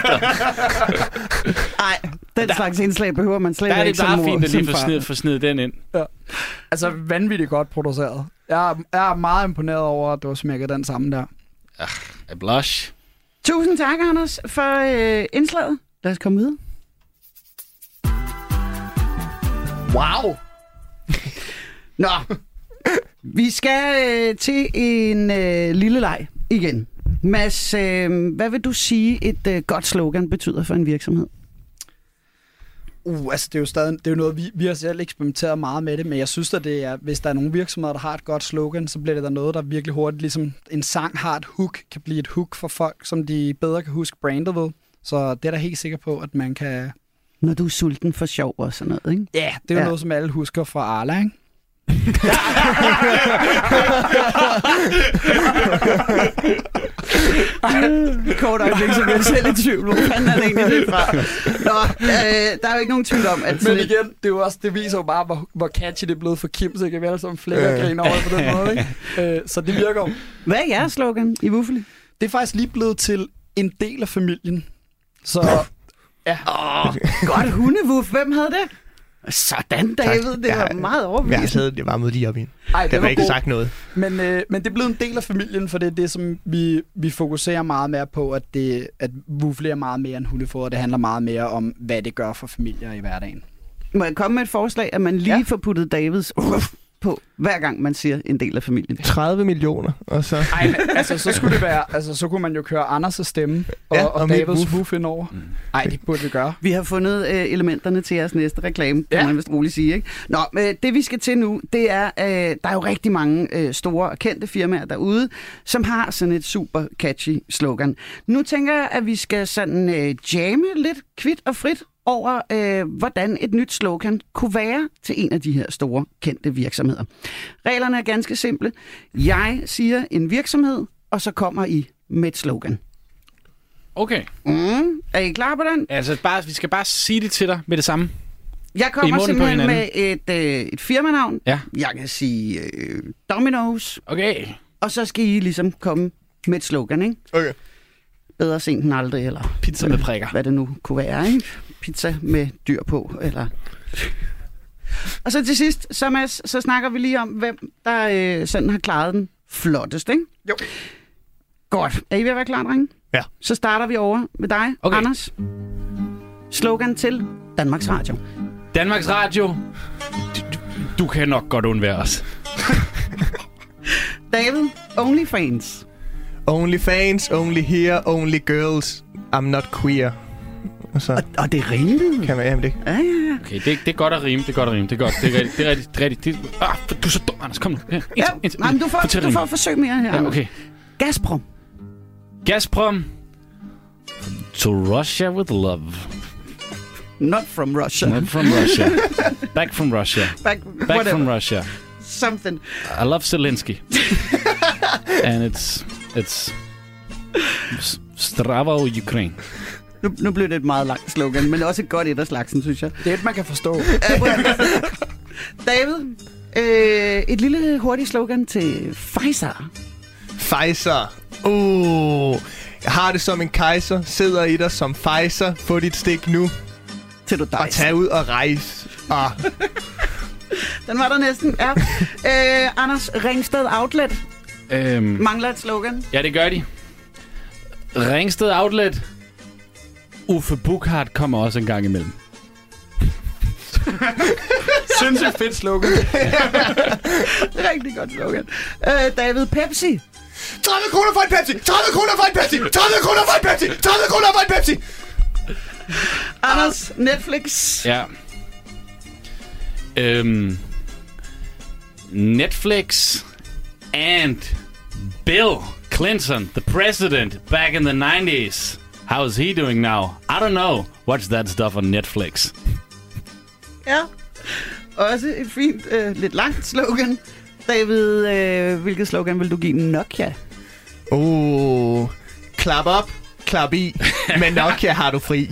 Nej, den der, slags indslag behøver man slet Der er ikke det bare fint at lige få sned, få sned den ind. Altså vanvittigt godt produceret. Jeg er, jeg er meget imponeret over, at du har smækket den sammen der. A blush. Tusind tak, Anders, for øh, indslaget. Lad os komme videre. Wow! Nå, vi skal øh, til en øh, lille leg igen. Mads, øh, hvad vil du sige, et øh, godt slogan betyder for en virksomhed? Uh, altså det er jo stadig, det er jo noget, vi, vi har selv eksperimenteret meget med det, men jeg synes at det er, hvis der er nogle virksomheder, der har et godt slogan, så bliver det der noget, der virkelig hurtigt, ligesom en sang har et hook, kan blive et hook for folk, som de bedre kan huske brandet ved. Så det er der helt sikker på, at man kan, Når du er sulten for sjov og sådan noget, ikke? Ja, det er jo Ja. noget, som alle husker fra Arla, ikke? Kort øjeblik, så bliver jeg selv i tvivl. Hvor fanden er det egentlig det fra? Nå, øh, der er jo ikke nogen tvivl om, at Men igen, det, er jo også, det viser jo bare, hvor, hvor catchy det er blevet for Kim, så jeg kan vi alle sammen flække og Ja. over det på den måde. Ikke? Øh, så det virker jo. hvad er jeres slogan i Wuffeli? Det er faktisk lige blevet til en del af familien. Så Åh, godt hundevuff. Hvem havde det? Sådan, David. Det Jeg var har- meget Jeg overbevisende. sad det var mod lige op i. ej, Det det var var ikke god. sagt noget. Men, øh, men det er blevet en del af familien, for det er det, som vi, vi fokuserer meget mere på, at, det, at Wuffle er meget mere end hundefoder. Det handler meget mere om, hvad det gør for familier i hverdagen. Må jeg komme med et forslag, at man lige Ja. får puttet Davids uff på, hver gang man siger en del af familien? 30 millioner, og så... Ej, men, altså, så skulle det være, altså, så kunne man jo køre Anders' stemme og, Ja, og og Davids woof. woof indover. Mm. Ej, det burde vi gøre. Vi har fundet øh, elementerne til jeres næste reklame, kan Ja. man vist roligt sige. Ikke? Nå, men det vi skal til nu, det er, øh, der er jo rigtig mange øh, store og kendte firmaer derude, som har sådan et super catchy slogan. Nu tænker jeg, at vi skal sådan øh, jamme lidt kvidt og frit over, øh, hvordan et nyt slogan kunne være til en af de her store kendte virksomheder. Reglerne er ganske simple. Jeg siger en virksomhed, og så kommer I med et slogan. Okay. Mm, er I klar på den? Altså, bare, vi skal bare sige det til dig med det samme. Jeg kommer simpelthen med et, øh, et firmanavn. Ja. Jeg kan sige øh, Domino's, Okay. og så skal I ligesom komme med et slogan, ikke? Okay. Bedre sent end aldrig, eller Pizza med prikker. hvad det nu kunne være, ikke? Pizza med dyr på, eller... Og så til sidst, så, Mads, så snakker vi lige om, hvem der øh, sådan har klaret den flottest, ikke? Jo. Godt. Er I ved at være klar, drenge? Ja. Så starter vi over med dig, Okay. Anders. Slogan til Danmarks Radio. Danmarks Radio. Du, du, du kan nok godt undvære os. David, OnlyFans. Only fans, only here, only girls. I'm not queer. Og så Og, og det rimede. kan man, jamen det. Ja, ja, ja. Okay, det, det er godt at rime, det er godt at rime, det er godt. Det er rigtigt, det er rigtigt. Det er rigtigt. Det, ah, du er så dum, Anders. Kom nu. Ja, ja. ind, ind, Nej, men du får, du får forsøg mere her. Ja, okay. Gazprom. Gazprom. To Russia with love. Not from Russia. Not from Russia. Back from Russia. Back, Back whatever. from Russia. Something. I love Zelensky. And it's... It's... Strava Ukraine. Nu, nu blev det et meget langt slogan, men også et godt et af slagsen, synes jeg. Det er et, man kan forstå. David, øh, et lille hurtigt slogan til Pfizer. Pfizer. Uh, jeg har det som en kejser. Sidder i dig som Pfizer. Få dit stik nu. Til du Og dig. tag ud og rejse. Ah, Den var der næsten, ja. Øh, Anders, Ringsted Outlet Øhm, mangler et slogan. ja, det gør de. Ringsted Outlet. Uffe Bukhardt kommer også en gang imellem. Sindssygt fedt slogan. Rigtig godt slogan. Øh, David, Pepsi. 30 kroner for en Pepsi! 30 kroner for en Pepsi! 30 kroner for en Pepsi! 30 kroner for en Pepsi! Anders, Netflix. Ja. Øhm, Netflix and Bill Clinton, the president back in the 90s. How is he doing now? I don't know. Watch that stuff on Netflix. Ja. Også et fint, øh, lidt langt slogan. David, øh, hvilket slogan vil du give Nokia? Uh, klap op, klap i. Men Nokia har du fri.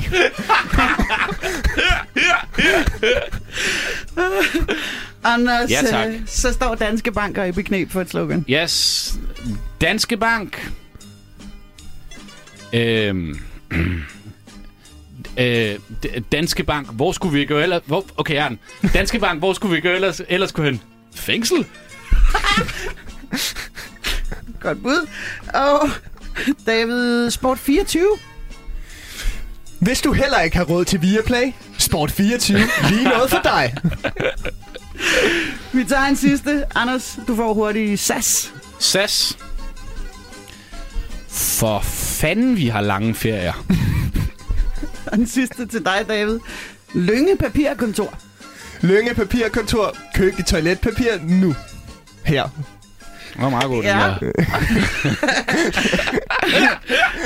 Anders, Ja, tak. Øh, så står Danske Banker i beknep for et slogan. Yes. Danske Bank. Øhm. Øh, Danske Bank, hvor skulle vi gå ellers? Hvor, okay, den. Danske Bank, hvor skulle vi gå ellers, ellers gå hen? Fængsel? Godt bud. Og David, Sport 24. Hvis du heller ikke har råd til Viaplay, Sport 24, lige noget for dig. Vi tager en sidste. Anders, du får hurtigt SAS. SAS. For fanden, vi har lange ferier. Og den sidste til dig, David. Lynge Papirkontor. Lynge papirkontor, køb dit toiletpapir nu. Her. Det var meget god, Ja. ja. den der.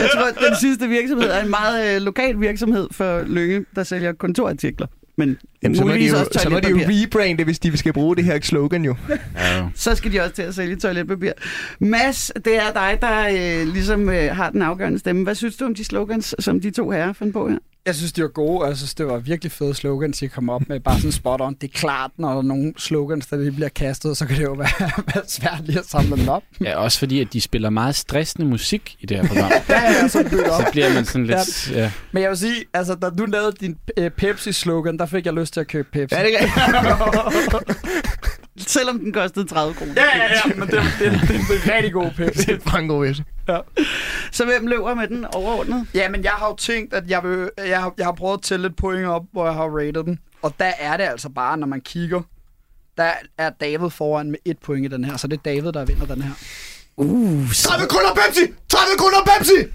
Jeg tror, at den sidste virksomhed er en meget øh, lokal virksomhed for Lønge, der sælger kontorartikler. Men Jamen, så må, de jo, så må de jo rebrande, hvis de skal bruge det her slogan jo. Ja. Så skal de også til at sælge toiletpapir. Mads, det er dig, der øh, ligesom øh, har den afgørende stemme. Hvad synes du om de slogans, som de to herrer fandt på her? Jeg synes, de var gode, og jeg synes, det var virkelig fede slogans, de kom op med. Bare sådan spot on. Det er klart, når der er nogle slogans, der lige bliver kastet, så kan det jo være, være svært lige at samle dem op. ja, også fordi, at de spiller meget stressende musik i det her program. Ja, ja, så op. Så bliver man sådan lidt... Ja. Men jeg vil sige, altså, da du lavede din øh, Pepsi-slogan, der fik jeg lyst til at købe Pepsi. Ja, det kan Selvom den kostede 30 kroner. ja, ja, ja, men det, det, det, det er en rigtig god Pepsi. det er bare en god væs. Så hvem løber med den overordnet? Ja, men jeg har jo tænkt, at jeg, vil, jeg, har, jeg har prøvet at tælle lidt point op, hvor jeg har rated den. Og der er det altså bare, når man kigger, der er David foran med et point i den her, så det er David, der vinder den her. Uh, 30 kroner Pepsi! 30 kroner Pepsi!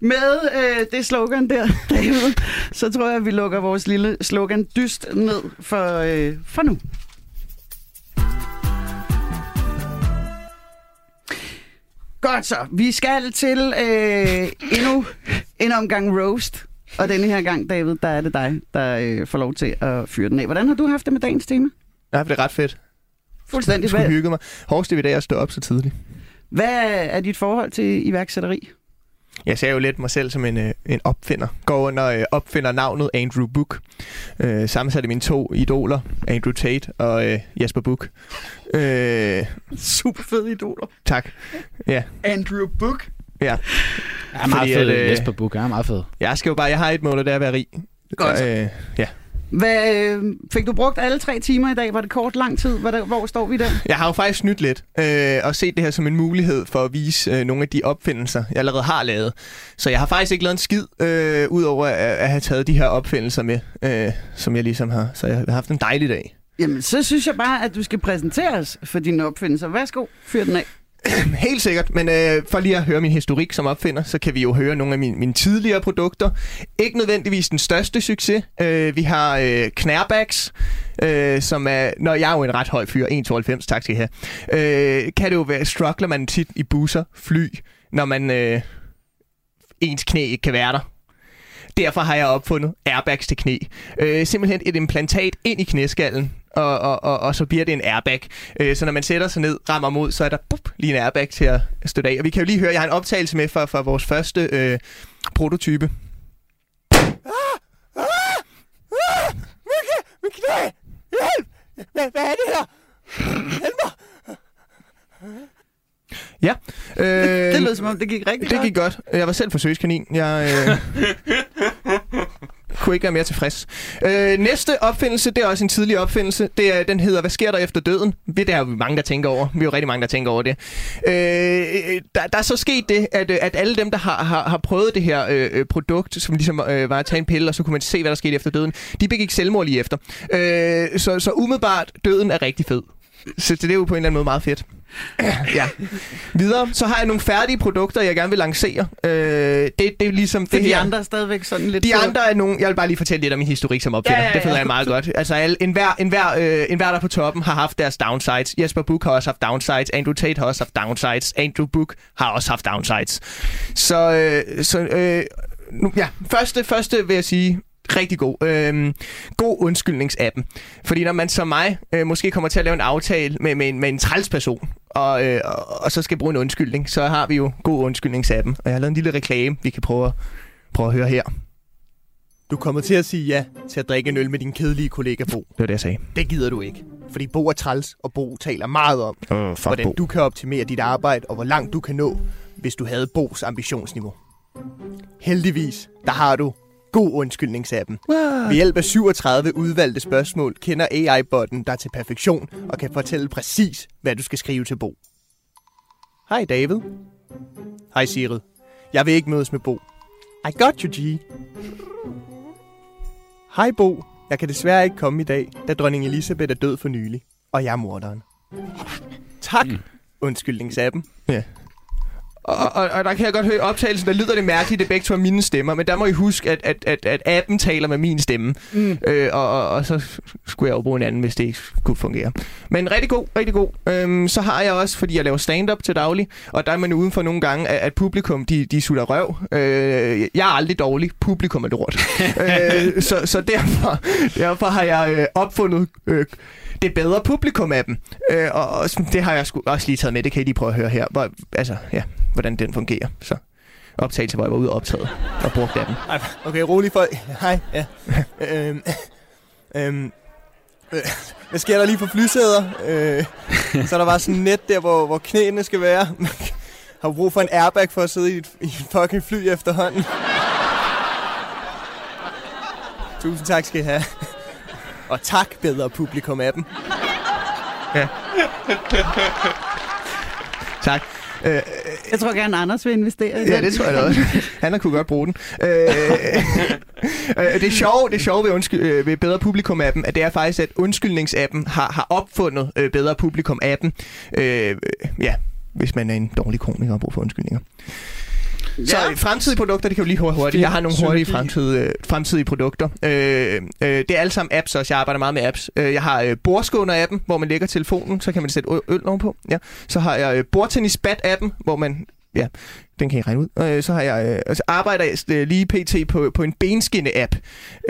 Med øh, det slogan der, David, så tror jeg, at vi lukker vores lille slogan dyst ned for, øh, for nu. Godt så. Vi skal til øh, endnu en omgang roast. Og denne her gang, David, der er det dig, der øh, får lov til at fyre den af. Hvordan har du haft det med dagens tema? Ja, det er ret fedt. Fuldstændig. Jeg skulle hygge mig. Hårdest ved dag at stå op så tidligt. hvad er dit forhold til iværksætteri? Jeg ser jo lidt mig selv som en, øh, en opfinder. Går under øh, opfinder navnet Andrew Book. Øh, sammensat af mine to idoler, Andrew Tate og øh, Jesper Book. Øh, Super fede idoler. tak. Ja, Andrew Book. ja. Jeg er meget Fordi fed. at, øh, Jesper Buch er meget fed. Jeg skal jo bare, jeg har et mål, og det er at være rig. Godt. Øh, ja. Hvad, øh, fik du brugt alle tre timer i dag? Var det kort lang tid? Der, hvor står vi der? Jeg har jo faktisk snydt lidt, øh, og set det her som en mulighed for at vise øh, nogle af de opfindelser, jeg allerede har lavet. Så jeg har faktisk ikke lavet en skid, øh, udover at, at have taget de her opfindelser med, øh, som jeg ligesom har. Så jeg har haft en dejlig dag. Jamen, så synes jeg bare, at du skal præsentere os for dine opfindelser. Værsgo, fyr den af. Helt sikkert, men øh, for lige at høre min historik som opfinder, så kan vi jo høre nogle af mine, mine tidligere produkter. Ikke nødvendigvis den største succes. Øh, vi har øh, Knærbacks, øh, som er... Når jeg er jo en ret høj fyr, 1,92, tak skal I have. Øh, kan det jo være, struggler man tit i busser, fly, når man... Øh, ens knæ ikke kan være der. Derfor har jeg opfundet airbags til knæ. Øh, simpelthen et implantat ind i knæskallen, og, og, og, og så bliver det en airbag. Øh, så når man sætter sig ned, rammer mod, så er der bup, lige en airbag til at støtte af. Og vi kan jo lige høre, jeg har en optagelse med fra, fra vores første øh, prototype. Ah! Ah! Ah! Mit knæ! Hjælp! Hvad, hvad er det her? Hjælp mig! Ja. Øh, Det lød som om, det gik rigtig det godt. gik godt. Jeg var selv forsøgskanin. Jeg øh, kunne ikke være mere tilfreds. Øh, næste opfindelse, det er også en tidlig opfindelse. Det er, den hedder, hvad sker der efter døden? Det er jo mange, der tænker over. Vi er jo rigtig mange, der tænker over det. Øh, der, der er så sket det, at, øh, at alle dem, der har, har, har prøvet det her øh, øh, produkt, som ligesom øh, var at tage en pille, og så kunne man se, hvad der skete efter døden, de begik selvmord lige efter. Øh, så, så umiddelbart, døden er rigtig fed. Så det er jo på en eller anden måde meget fedt. ja. Videre, så har jeg nogle færdige produkter, jeg gerne vil lancere. Øh, det, det er ligesom For det de her. andre er stadigvæk sådan lidt... De andre er nogle... Jeg vil bare lige fortælle lidt om min historik som opfinder. Ja, Ja, ja. Det føler ja. jeg meget godt. Altså, alle, enhver, enhver, øh, enhver, der er på toppen, har haft deres downsides. Jesper Book har også haft downsides. Andrew Tate har også haft downsides. Andrew Book har også haft downsides. Så, øh, så øh, nu, ja, første, første vil jeg sige, rigtig god. Øhm, god undskyldningsappen. Fordi når man som mig øh, måske kommer til at lave en aftale med, med, en, med en træls person, og, øh, og, så skal bruge en undskyldning, så har vi jo god undskyldningsappen. Og jeg har lavet en lille reklame, vi kan prøve at, prøve at høre her. Du kommer til at sige ja til at drikke en øl med din kedelige kollega Bo. Det var det, jeg sagde. Det gider du ikke. Fordi Bo er træls, og Bo taler meget om, fuck hvordan Bo. du kan optimere dit arbejde, og hvor langt du kan nå, hvis du havde Bos ambitionsniveau. Heldigvis, der har du god undskyldningsappen. Ved hjælp af 37 udvalgte spørgsmål kender AI-botten dig til perfektion og kan fortælle præcis, hvad du skal skrive til Bo. Hej David. Hej Sigrid. Jeg vil ikke mødes med Bo. I got you, G. Hej Bo. Jeg kan desværre ikke komme i dag, da dronning Elisabeth er død for nylig. Og jeg er morderen. Tak, Mm. undskyldningsappen. Ja. Og, og, og der kan jeg godt høre optagelsen, der lyder det mærkeligt, det begge to er mine stemmer, men der må I huske, at, at, at, at appen taler med min stemme. Mm. Øh, og, og, og så skulle jeg jo bruge en anden, hvis det ikke kunne fungere. Men rigtig god, rigtig god. Øhm, så har jeg også, fordi jeg laver stand-up til daglig, og der er man udenfor nogle gange, at, at publikum, de, de sutter røv. Øh, jeg er aldrig dårlig. Publikum er lort. øh, så, så derfor, derfor har jeg øh, opfundet... Øh, det bedre publikum af dem. Øh, og, og det har jeg sgu også lige taget med. Det kan I lige prøve at høre her. Hvor, altså, ja, hvordan den fungerer. Så optagelse, hvor jeg var ude og optaget og brugte af den. Okay, rolig folk. Hej. Ja. øhm, øhm, øh, hvad sker der lige på flysæder? Øh, så er der bare sådan et net der, hvor, hvor knæene skal være. Har du brug for en airbag for at sidde i et, i et fucking fly efterhånden? Tusind tak skal I have. Og tak, bedre publikum af dem. Tak. Øh, Jeg tror gerne, Anders vil investere i Ja, den. det tror jeg da også. Han har kunne godt bruge den. Øh, øh, det sjove, det sjove ved, undsky- øh, ved Bedre Publikum-appen, at det er faktisk, at undskyldningsappen har, har opfundet øh, Bedre Publikum-appen. Øh, ja, hvis man er en dårlig komiker og bruger for undskyldninger. Så Ja. øh, fremtidige produkter, det kan jo lige hurtigt. hurtigt. Jeg har nogle hurtige fremtidige, øh, fremtidige produkter. Øh, øh, det er alle sammen apps også. Jeg arbejder meget med apps. Øh, jeg har øh, bordskåner-appen, hvor man lægger telefonen, så kan man sætte øl ovenpå. Ja. Så har jeg øh, bordtennis-bat-appen, hvor man... Ja, den kan I regne ud. Øh, så har jeg... Øh, altså arbejder jeg øh, lige pt. på, på en benskinne-app.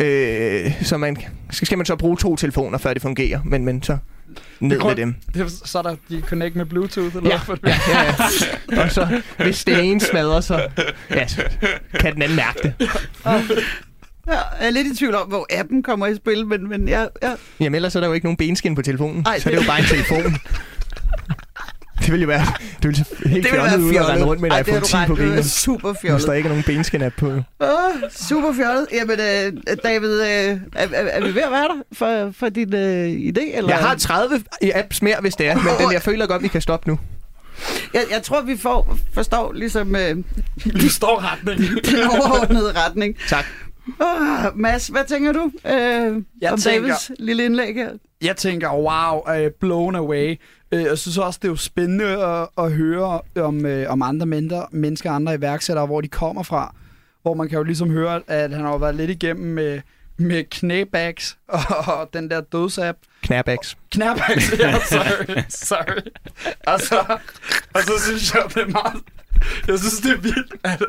Øh, så man, så skal man så bruge to telefoner, før det fungerer. Men, men så ned grund- med dem. Det så er der, de connect med Bluetooth, eller Ja, hvad? ja, ja, ja. Og så, hvis den ene smadrer, så, ja, så kan den anden mærke det. Ja, jeg er lidt i tvivl om, hvor appen kommer i spil, men, men ja, ja. Jamen ellers er der jo ikke nogen benskin på telefonen. Ej, så det er jo bare en telefon. Det vil jo være, det vil se helt Det vil være fjollet ud at fjollet. rende rundt med en Ej, iPhone du 10 ret. på benet. super Hvis der fjollet. ikke er nogen benskin-app på. Åh, super fjollet. Jamen, øh, David, øh, er, er, er vi ved at være der for, for din øh, idé? Eller? Jeg har 30 apps mere, hvis det er, men den, jeg føler godt, vi kan stoppe nu. jeg, jeg tror, vi får, forstår ligesom øh, Du står retning. den overordnede retning. Tak. Oh, Mads, hvad tænker du øh, Jeg om tænker- Davids lille indlæg her? Jeg tænker, wow, uh, blown away. Uh, jeg synes også, det er jo spændende at, at høre om, uh, om andre mennesker, mennesker, andre iværksættere, hvor de kommer fra. Hvor man kan jo ligesom høre, at han har været lidt igennem med, med knæbags og, og den der dødsapp. Knærbacks. Knæbags, ja, sorry, sorry. Og så, og så synes jeg, det er meget... Jeg synes, det er vildt, at...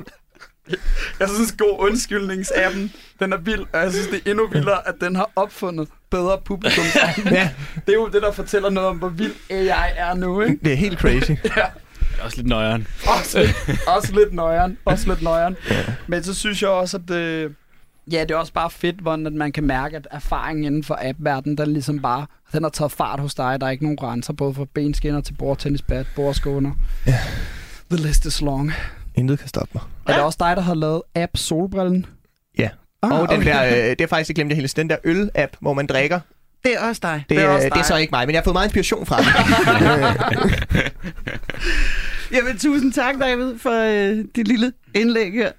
Jeg synes, god undskyldningsappen, den er vild, og jeg synes, det er endnu vildere, at den har opfundet bedre publikum. Ja, Det er jo det, der fortæller noget om, hvor vild AI er nu, ikke? det er helt crazy. Det er også lidt nøjeren. Også lidt, også lidt nøjeren. Også lidt nøjeren. Men så synes jeg også, at det, ja, det er også bare fedt, hvordan at man kan mærke, at erfaringen inden for app-verdenen, den ligesom bare, den har taget fart hos dig. Der er ikke nogen grænser, både fra benskinner til bordtennisbat, bordskåner. Ja. The list is long. Intet kan stoppe mig. Er det også dig, der har lavet app Solbrillen? Ja. Ah, Og den okay. der, øh, det er faktisk, jeg glemte det hele, den der øl-app, hvor man drikker. Det er også dig. Det, Det er også det er dig. så ikke mig, men jeg har fået meget inspiration fra det. Jamen, tusind tak, David, for øh, dit lille indlæg her.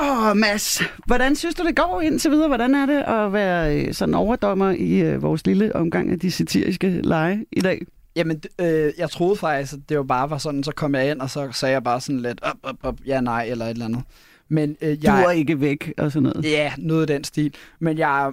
Oh, Mads, hvordan synes du, det går indtil videre? Hvordan er det at være øh, sådan overdommer i øh, vores lille omgang af de satiriske lege i dag? Jamen, øh, jeg troede faktisk, at det jo bare var sådan, så kom jeg ind, og så sagde jeg bare sådan lidt, op, op, op, ja, nej, eller et eller andet. Men øh, Du jeg... er ikke væk og sådan noget. Ja, noget i den stil. Men jeg er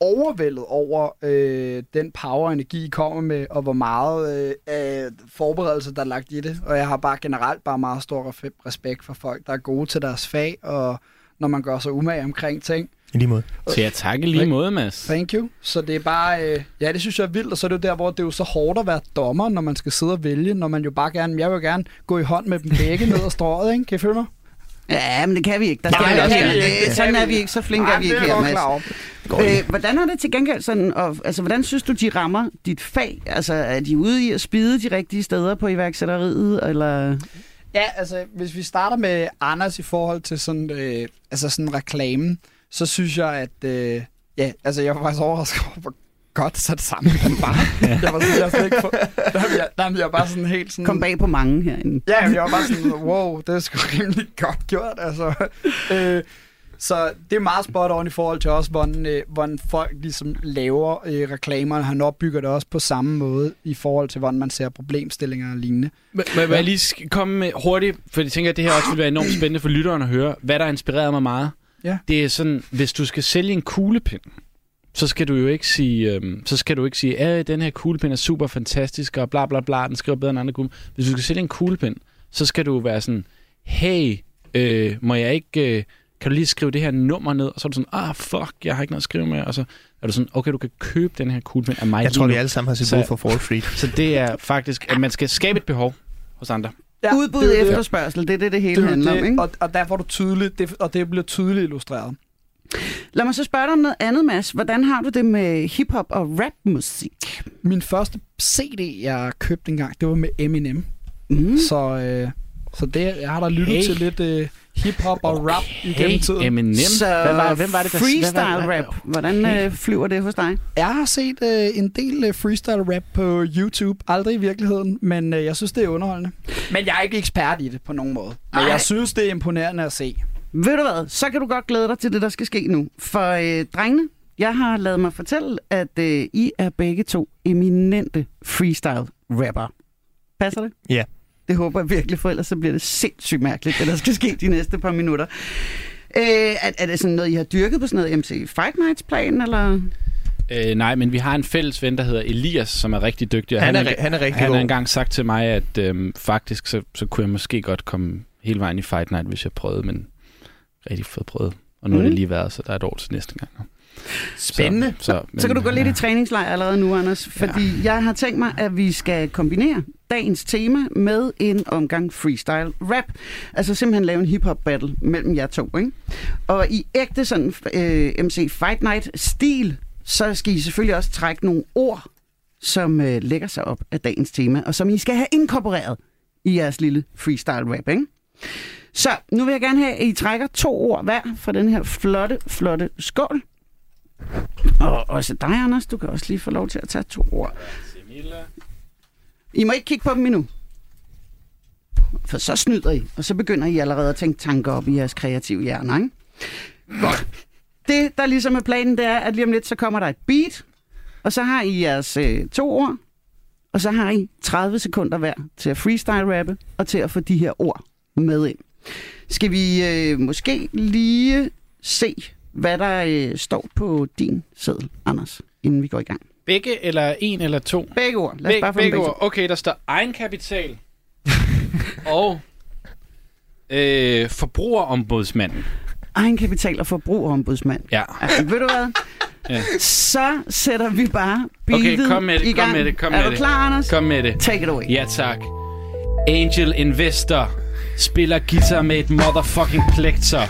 overvældet over øh, den power og energi, I kommer med, og hvor meget øh, øh, forberedelse, der er lagt i det. Og jeg har bare generelt bare meget stor respekt for folk, der er gode til deres fag, og når man gør sig umage omkring ting. I lige måde. Så jeg takker lige måde, Mads. Thank you. Så det er bare, øh, ja, det synes jeg er vildt, og så er det jo der, hvor det er jo så hårdt at være dommer, når man skal sidde og vælge, når man jo bare gerne, jeg vil jo gerne gå i hånd med dem begge ned ad strået, ikke? Kan I følge mig? Ja, men det kan vi ikke. Der Nej, skal det vi kan også vi gerne. ikke. Det- Sådan er vi ikke. Så flinke er vi ikke det her, er Mads. Øh, hvordan er det til gengæld sådan, og, altså, hvordan synes du, de rammer dit fag? Altså, er de ude i at spide de rigtige steder på iværksætteriet, eller... Ja, altså hvis vi starter med Anders i forhold til sådan, øh, altså sådan reklamen, så synes jeg, at øh, ja, altså jeg var faktisk overrasket over, hvor godt sat sammen den var. jeg var sådan, jeg slet ikke på, der, jeg, der var jeg bare sådan helt sådan... Kom bag på mange herinde. Ja, jeg var bare sådan, wow, det er sgu rimelig godt gjort, altså. Øh, Så det er meget spot on i forhold til også, hvordan, øh, hvordan folk ligesom laver øh, reklamer. Han opbygger det også på samme måde i forhold til, hvordan man ser problemstillinger og lignende. Må, må jeg lige komme med hurtigt, for jeg tænker, at det her også vil være enormt spændende for lytteren at høre, hvad der har inspireret mig meget. Ja. Det er sådan, hvis du skal sælge en kuglepind, så skal du jo ikke sige, øhm, så skal du ikke sige, at den her kuglepind er super fantastisk, og bla bla bla, den skriver bedre end andre kuglepind. Hvis du skal sælge en kuglepind, så skal du være sådan, hey, øh, må jeg ikke, øh, kan du lige skrive det her nummer ned? Og så er du sådan, ah fuck, jeg har ikke noget at skrive med. Og så er du sådan, okay, du kan købe den her kuglepind af mig Jeg tror, vi alle sammen har set brug for Wall Street. Så det er faktisk, at man skal skabe et behov hos andre. Ja, Udbud det er efterspørgsel, det er det, det hele Det, er handler om, det, ikke? og, og der får du tydeligt, det, og det bliver tydeligt illustreret. Lad mig så spørge dig om noget andet, Mads. Hvordan har du det med hiphop og rapmusik? Min første CD, jeg købte engang, det var med Eminem. Mm. Så, øh, så det, jeg har da lyttet Hey. til lidt øh, hip-hop og rap igennem tiden. Eminem. Så Hvad var, hvem var det, der... freestyle hvad var- rap, hvordan øh, flyver det hos dig? Jeg har set øh, en del øh, freestyle rap på YouTube. Aldrig i virkeligheden, men øh, jeg synes, det er underholdende. Men jeg er ikke ekspert i det på nogen måde. Men Ej. jeg synes, det er imponerende at se. Ved du hvad, så kan du godt glæde dig til det, der skal ske nu. For øh, drengene, jeg har lavet mig fortælle, at øh, I er begge to eminente freestyle rapper. Passer det? Ja. Det håber jeg virkelig, for ellers så bliver det sindssygt mærkeligt, hvad der skal ske de næste par minutter. Øh, er, er det sådan noget, I har dyrket på sådan noget MC Fight Nights plan, eller? Øh, nej, men vi har en fælles ven, der hedder Elias, som er rigtig dygtig. og Han er, har- ri- han er rigtig han god. har engang sagt til mig, at øhm, faktisk så, så kunne jeg måske godt komme hele vejen i Fight Night, hvis jeg prøvede, men rigtig fået prøvet. Og nu mm. har det Mm. lige været, så der er et år til næste gang. Spændende. Så, så, Så kan du gå lidt ja. i træningslejr allerede nu, Anders, fordi ja. jeg har tænkt mig, at vi skal kombinere dagens tema med en omgang freestyle rap. Altså simpelthen lave en hip-hop battle mellem jer to, ikke? Og i ægte sådan øh, MC Fight Night-stil, så skal I selvfølgelig også trække nogle ord, som øh, lægger sig op af dagens tema, og som I skal have inkorporeret i jeres lille freestyle rap, ikke? Så nu vil jeg gerne have, at I trækker to ord hver fra den her flotte, flotte skål. Og også dig, Anders, du kan også lige få lov til at tage to ord. I må ikke kigge på dem endnu. For så snyder I, og så begynder I allerede at tænke tanker op i jeres kreative hjerner, ikke? Godt. Det, der ligesom er planen, det er, at lige om lidt, så kommer der et beat, og så har I jeres øh, to ord, og så har I 30 sekunder hver til at freestyle-rappe, og til at få de her ord med ind. Skal vi øh, måske lige se, hvad der øh, står på din seddel, Anders, inden vi går i gang? Begge eller en eller to? Begge ord. Lad os Beg, bare få begge begge ord. Okay, der står egenkapital og øh, forbrugerombudsmanden. Egenkapital og forbrugerombudsmand. Ja. Altså, ved du hvad? Ja. Så sætter vi bare Okay, beatet kom med det, i kom gang. med det, kom er med du det. klar, Anders? Kom med det. Take it away. Ja, tak. Angel Investor spiller guitar med et motherfucking plekter.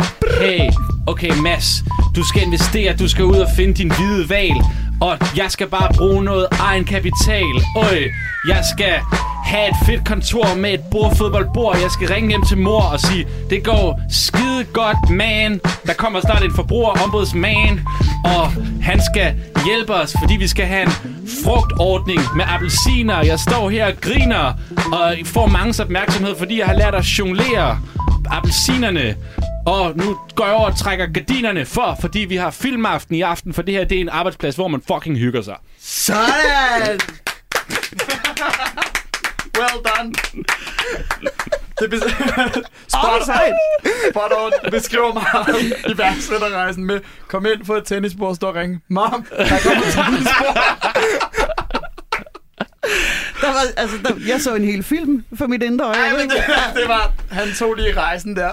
Hey, okay Mads, du skal investere, du skal ud og finde din hvide val. Og jeg skal bare bruge noget egen kapital. Øj, jeg skal have et fedt kontor med et bordfodboldbord. Jeg skal ringe hjem til mor og sige, det går skide godt, man. Der kommer snart en forbrugerombudsman, og han skal hjælpe os, fordi vi skal have en frugtordning med appelsiner. Jeg står her og griner, og får mange opmærksomhed, fordi jeg har lært at jonglere appelsinerne. Og nu går jeg over og trækker gardinerne for, fordi vi har filmaften i aften, for det her det er en arbejdsplads, hvor man fucking hygger sig. Sådan! Well done. Det bes- spot, Offside! spot on. Beskriver meget iværksætterrejsen med kom ind, få et tennisbord, stå og ringe. Mom, der kommer et tennisbord. Der var, altså, der, jeg så en hel film for mit indre øje. Ej, men det, det var, han tog lige rejsen der.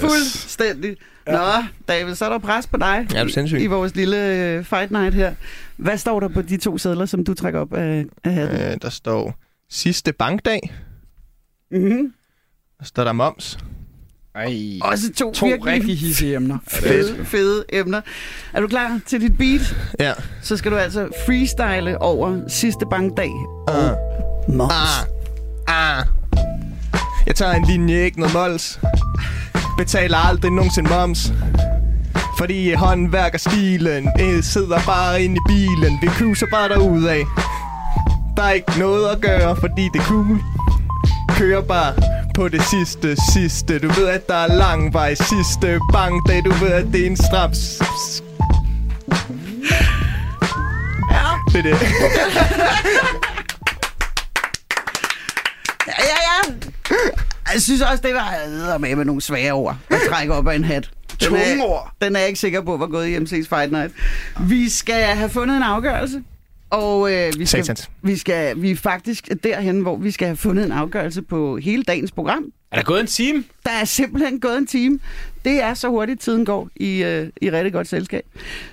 Fuldstændig. Nå, David, så er der pres på dig Ja, er du sindssyg? i vores lille øh, fight night her. Hvad står der på de to sædler, som du trækker op af, af hatten? Øh, der står sidste bankdag. Mm-hmm. Der står der moms. Ej. Også to, To virkelig rigtig hissige emner. fede, fede emner. Er du klar til dit beat? Ja. Så skal du altså freestyle over sidste bankdag. Ah. Moms. Ah. Ah. Jeg tager en linje, ikke noget mols. Betaler aldrig nogensinde moms. Fordi håndværker stilen øh, sidder bare inde i bilen. Vi cruiser bare derudad. Der er ikke noget at gøre, fordi det er cool. Kører bare på det sidste, sidste Du ved, at der er lang vej sidste bankdag Du ved, at det er en strap s- s- Det er det. Ja, ja, ja. Jeg synes også, det var med med nogle svære ord at trække op af en hat. Er- Tunge ord. Den er jeg ikke sikker på, hvor gået i MC's Fight Night. Vi skal have fundet en afgørelse. Og øh, vi, skal, Satans. vi, skal, vi er faktisk derhen, hvor vi skal have fundet en afgørelse på hele dagens program. Er der gået en time? Der er simpelthen gået en time. Det er så hurtigt, tiden går i, øh, i rigtig godt selskab.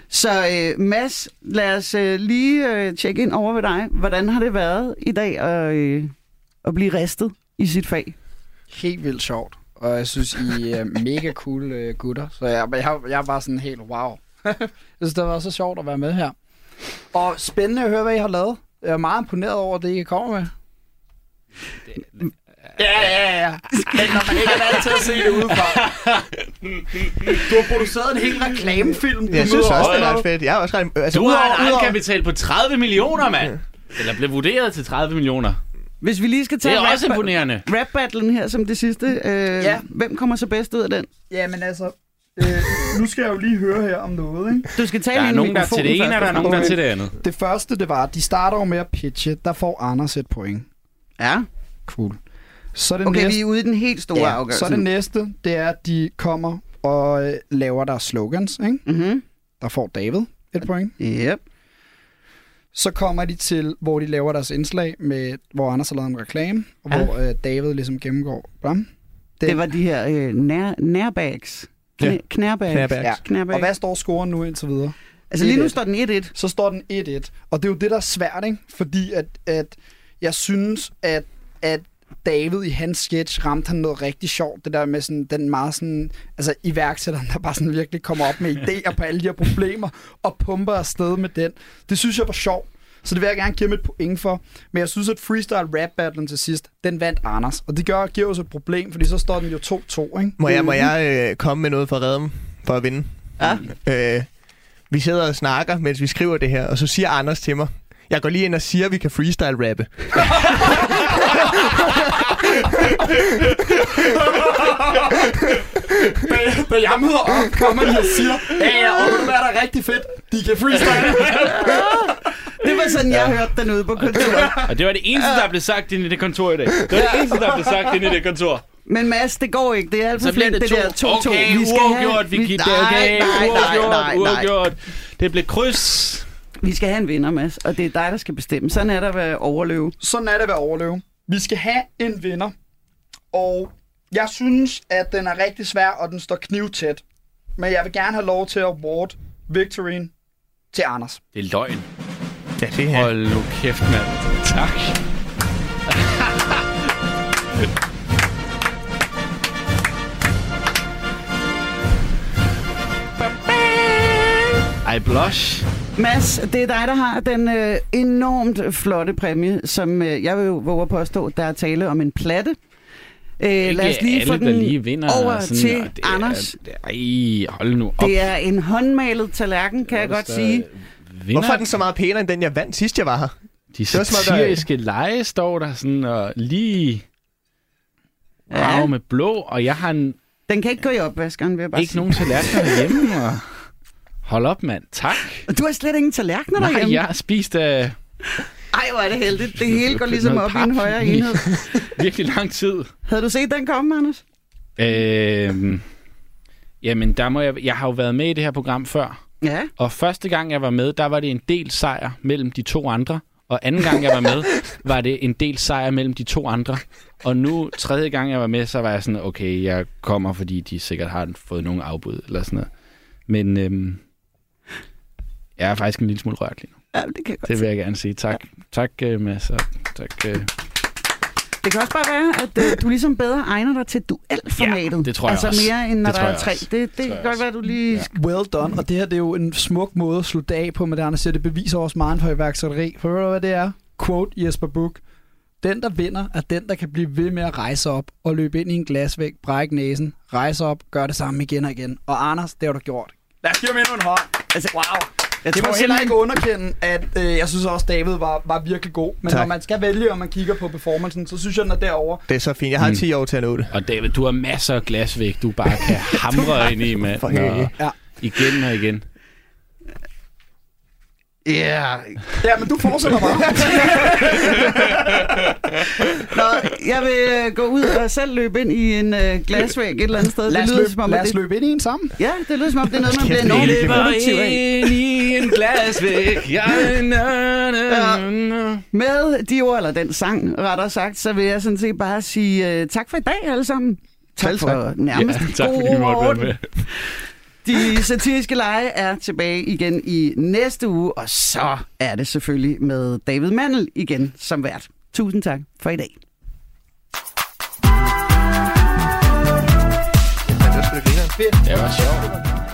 Så øh, Mads, lad os øh, lige øh, tjekke ind over ved dig. Hvordan har det været i dag at, øh, at blive ristet i sit fag? Helt vildt sjovt. Og jeg synes, I er mega cool uh, gutter. Så jeg, jeg, jeg er bare sådan helt wow. jeg synes, det været så sjovt at være med her. Og spændende at høre, hvad I har lavet. Jeg er meget imponeret over det, I kommer med. Ja, ja, ja. Men når man ikke er vant til at se det udefra. Du har produceret en hel reklamefilm. Jeg synes også, det er ret fedt. Jeg er også ret... Altså, Du har en egenkapital på 30 millioner, mand. Eller blev vurderet til 30 millioner. Hvis vi lige skal Det tage er også rap- imponerende. rap-battlen her som det sidste. Øh, Ja. Hvem kommer så bedst ud af den? Ja, men altså... Øh, nu skal jeg jo lige høre her om noget, ikke? Du skal tale Der er nogen, der er til det ene, og der er nogen, der er til det andet. Det første, det var, de starter jo med at pitche. Der får Anders et point. Ja, Cool. Så er det okay, næste, vi er ude i den helt store ja, afgørelse. så det næste, det er, at de kommer og øh, laver deres slogans. Ikke? Mm-hmm. Der får David et point. Yep. Så kommer de til, hvor de laver deres indslag, med, hvor Anders har lavet en reklame, og Ja. hvor øh, David ligesom gennemgår. Blam. Det, det var de her øh, nær, nærbags. Ja. knærbags. Knærbags. Ja. Knærbags. Og hvad står scoren nu indtil videre? Altså lige nu 1-1. står den 1-1. Så står den 1-1. Og det er jo det, der er svært, ikke? Fordi at, at jeg synes, at, at David i hans sketch ramte han noget rigtig sjovt. Det der med sådan, den meget sådan, altså iværksætteren, der bare sådan virkelig kommer op med idéer på alle de her problemer, og pumper afsted med den. Det synes jeg var sjovt. Så det vil jeg gerne give ham et point for. Men jeg synes, at freestyle rap battlen til sidst, den vandt Anders. Og det gør, giver os et problem, fordi så står den jo 2-2, ikke? Må jeg, må jeg øh, komme med noget for at redde dem? For at vinde? Ja. Øh, vi sidder og snakker, mens vi skriver det her, og så siger Anders til mig, jeg går lige ind og siger, at vi kan freestyle-rappe. Da jeg møder op, kommer de og siger, ja, ja, og der er rigtig fedt? De kan freestyle. Det var sådan, jeg hørte den ude på kontoret. Og det var det eneste, der blev sagt inde i det kontor i dag. Det var det eneste, der blev sagt inde i det kontor. Men Mads, det går ikke. Det er alt for flink, det det to. der 2-2. Okay, vi skal uafgjort. Vi giver det. Okay, nej, nej, nej, uafgjort, nej, nej. Det blev kryds. Vi skal have en vinder, Mads, og det er dig, der skal bestemme. Sådan er der at overleve. Sådan er det ved overleve. Vi skal have en vinder, og jeg synes, at den er rigtig svær, og den står knivtæt. Men jeg vil gerne have lov til at award victoryen til Anders. Det er løgn. Ja, det her. Hold nu kæft, mand. Tak. I blush. Mads, det er dig, der har den øh, enormt flotte præmie, som øh, jeg vil jo våge at påstå, der er tale om en platte. Øh, lad os lige alle, få der den lige vinder. over sådan, til det er- Anders. det er- Ej, hold nu op. Det er en håndmalet tallerken, kan jeg godt sige. Vinder, Hvorfor er den så meget pænere, end den, jeg vandt sidst, jeg var her? De satiriske lege står der sådan og lige... Wow, Ja. med blå, og jeg har en, Den kan ikke gå i opvaskeren, vil jeg bare ikke sige. nogen tallerkener hjemme. Og... Hold op, mand. Tak. Og Du har slet ingen tallerkener Nej, derhjemme. jeg har spist af Ej, hvor er det heldigt. Det hele går ligesom op i en højere enhed. virkelig lang tid. Havde du set den komme, Anders? Øhm, jamen, der må jeg, jeg har jo været med i det her program før. Ja. Og første gang, jeg var med, der var det en del sejr mellem de to andre. Og anden gang, jeg var med, var det en del sejr mellem de to andre. Og nu, tredje gang, jeg var med, så var jeg sådan, okay, jeg kommer, fordi de sikkert har fået nogle afbud eller sådan noget. Men øhm, jeg er faktisk en lille smule rørt lige nu. ja, det kan jeg godt Det vil jeg gerne sige. Tak, tak øh, Mads, og tak. Det kan også bare være, at øh, du ligesom bedre egner dig til duelformatet. Ja, det tror jeg altså også. mere end når Det der er tre. Det, det kan godt også. være, at du lige... Ja. Well done, og det her det er jo en smuk måde at slutte af på med det, Anders siger. Det beviser også meget for iværksætteri. For ved du, hvad det er? Quote Jesper Buch. Den, der vinder, er den, der kan blive ved med at rejse op og løbe ind i en glasvæg, brække næsen, rejse op, gøre det samme igen og igen. Og Anders, det har du gjort. Lad os give ham endnu en hånd. Altså, Wow. Jeg Det må tror heller simpelthen- ikke underkende, at øh, jeg synes også, David var, var virkelig god. Men Tak. når man skal vælge, og man kigger på performancen, så synes jeg, den er derovre. Det er så fint. Jeg har Mm. 10 år til at nå det. Og David, du har masser af glas væk, du bare kan hamre ind i, mand. Ja. Igen og igen. Ja, Ja, men du fortsætter bare. Nå, jeg vil øh, gå ud og selv løbe ind i en øh, glasvæg et eller andet sted. lad os, det lyder løbe, som om, lad at os det, løbe ind i en sammen. Ja, det lyder som om, det er noget, man bliver er enormt produktiv af. ind i en glasvæg. Ja, na, na, na. Med de ord, eller den sang, rettere sagt, så vil jeg sådan set bare sige uh, tak for i dag alle sammen. Tak Selv for tak. nærmest Ja, tak fordi I måtte være med. De satiriske lege er tilbage igen i næste uge, og så er det selvfølgelig med David Mandel igen som vært. Tusind tak for i dag. Det var. Det var sjovt.